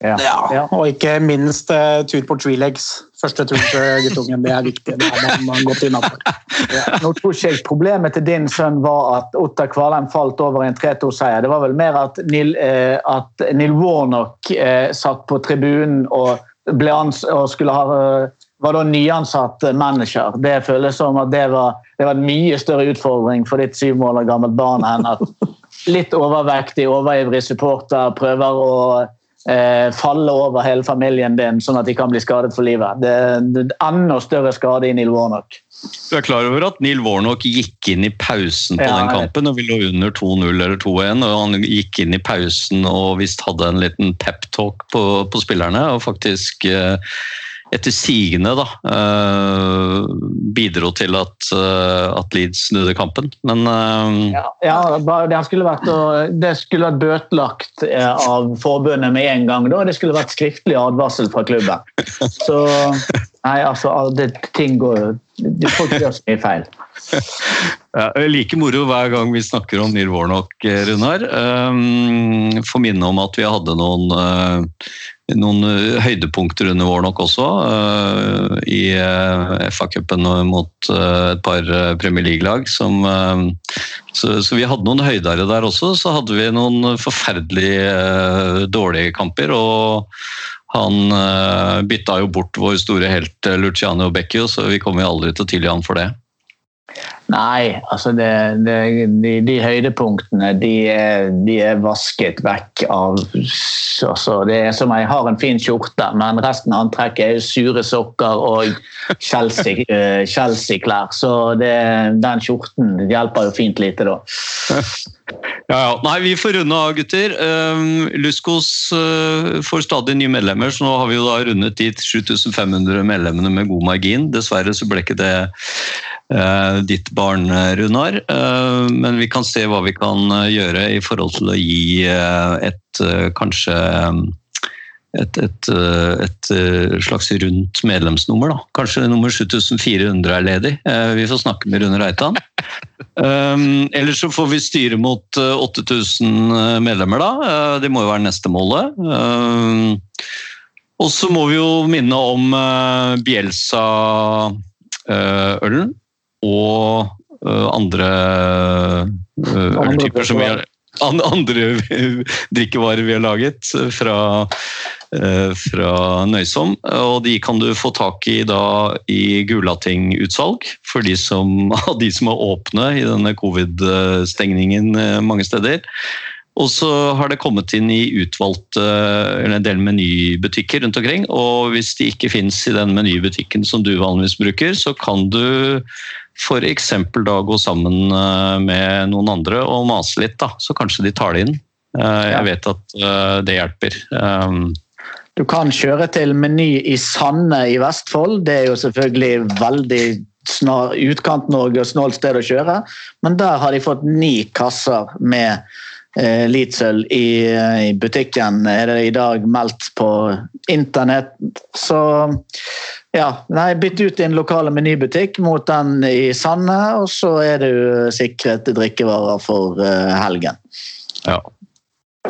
Ja. Ja, og ikke minst tur på Treelegs. Første tur til guttungen. Det er viktig. Det har man, gått innafor. Nå tror ikke jeg Problemet til din sønn var at Ottar Kvalheim falt over en 3-2-seier. Det var vel mer at Neil, eh, at Neil Warnock eh, satt på tribunen og, og skulle ha, eh, var da nyansatt manager. Det føles som at det var, det var en mye større utfordring for ditt syv måneder gammelt barn enn at litt overvektig, overivrig supporter prøver å eh, falle over hele familien din, sånn at de kan bli skadet for livet. Det, er enda større skade i Neil Warnock. Du er klar over at Neil Warnock gikk inn i pausen på Ja, den kampen, og vi lå under 2-0 eller 2-1, og han gikk inn i pausen og visst hadde en liten pep-talk på, på spillerne, og faktisk eh, etter sigende da, eh, bidro til at, eh, at Leeds snudde kampen. Men eh, Ja, ja det, skulle vært, det skulle vært bøtelagt av forbundet med en gang. Da. Det skulle vært skriftlig advarsel fra klubben. Så nei, altså, det, ting går Folk gjør så mye feil. Ja, like moro hver gang vi snakker om Neil Warnock, Runar. Får minne om at vi hadde noen, noen eh, høydepunkter under vår nok også. eh, I eh, FA-cupen mot et par Premier League-lag. Så, vi hadde noen høydere der også. Så hadde vi noen forferdelig dårlige kamper. og han bytta jo bort vår store helt Luciano Becchio, så vi kommer jo aldri til å tilgi han for det. Nei, altså det, det, de, de høydepunktene de er, de er vasket vekk av altså Det er som jeg har en fin skjorte, men resten av antrekket er jo sure sokker og Chelsea-klær. Chelsea-klær. så det, den skjorten hjelper jo fint lite, da. Ja, ja. Nei, vi får runde av, gutter. Um, Luskos uh, får stadig nye medlemmer, så nå har vi jo da rundet de 7500 medlemmene med god margin. Dessverre så ble ikke det uh, ditt barn, uh, Runar. Uh, men vi kan se hva vi kan uh, gjøre i forhold til å gi et kanskje et, et, et slags rundt medlemsnummer. da. Kanskje nummer 7400 er ledig. Vi får snakke med Rune Reitan. Eller så får vi styre mot uh, 8000 medlemmer, da. Det må jo være neste målet. Og så må vi jo minne om Bielsa-ølen og uh, andre øltyper som vi har andre drikkevarer vi har laget fra, eh, fra Nøysom. Og de kan du få tak i da i Gulating-utsalg for de som, de som er åpne i denne covid-stengningen eh, mange steder. Og så har det kommet inn i utvalgte eller en del menybutikker rundt omkring. Og hvis de ikke fins i den menybutikken som du vanligvis bruker, så kan du f.eks. da gå sammen eh, med noen andre og mase litt, da. Så kanskje de tar det inn. Eh, jeg vet at eh, det hjelper. Um, du kan kjøre til Meny i Sande i Vestfold. Det er jo selvfølgelig veldig snar utkant-Norge og snålt sted å kjøre, men der har de fått ni kasser med eh, Litzel i, i, butikken. Er det i dag meldt på internett. Så ja, nei, Bytte ut din lokale menybutikk mot den i Sande, og så er du sikret drikkevarer for uh, helgen. Ja,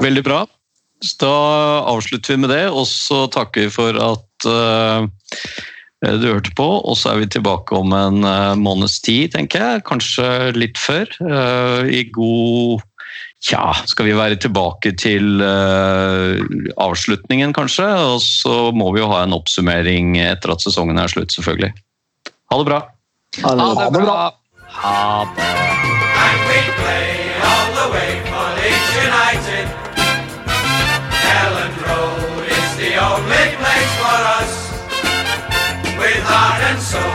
veldig bra. Da avslutter vi med det, og så takker vi for at uh, du hørte på. Og så er vi tilbake om en uh, måneds tid, tenker jeg. Kanskje litt før. Uh, I god Tja, skal vi være tilbake til uh, avslutningen, kanskje? Og så må vi jo ha en oppsummering etter at sesongen er slutt, selvfølgelig. Ha det bra. Ha det, ha det bra. Ha det. And we play all the way for Leeds United. Ellen Road is the only place for us. With heart and soul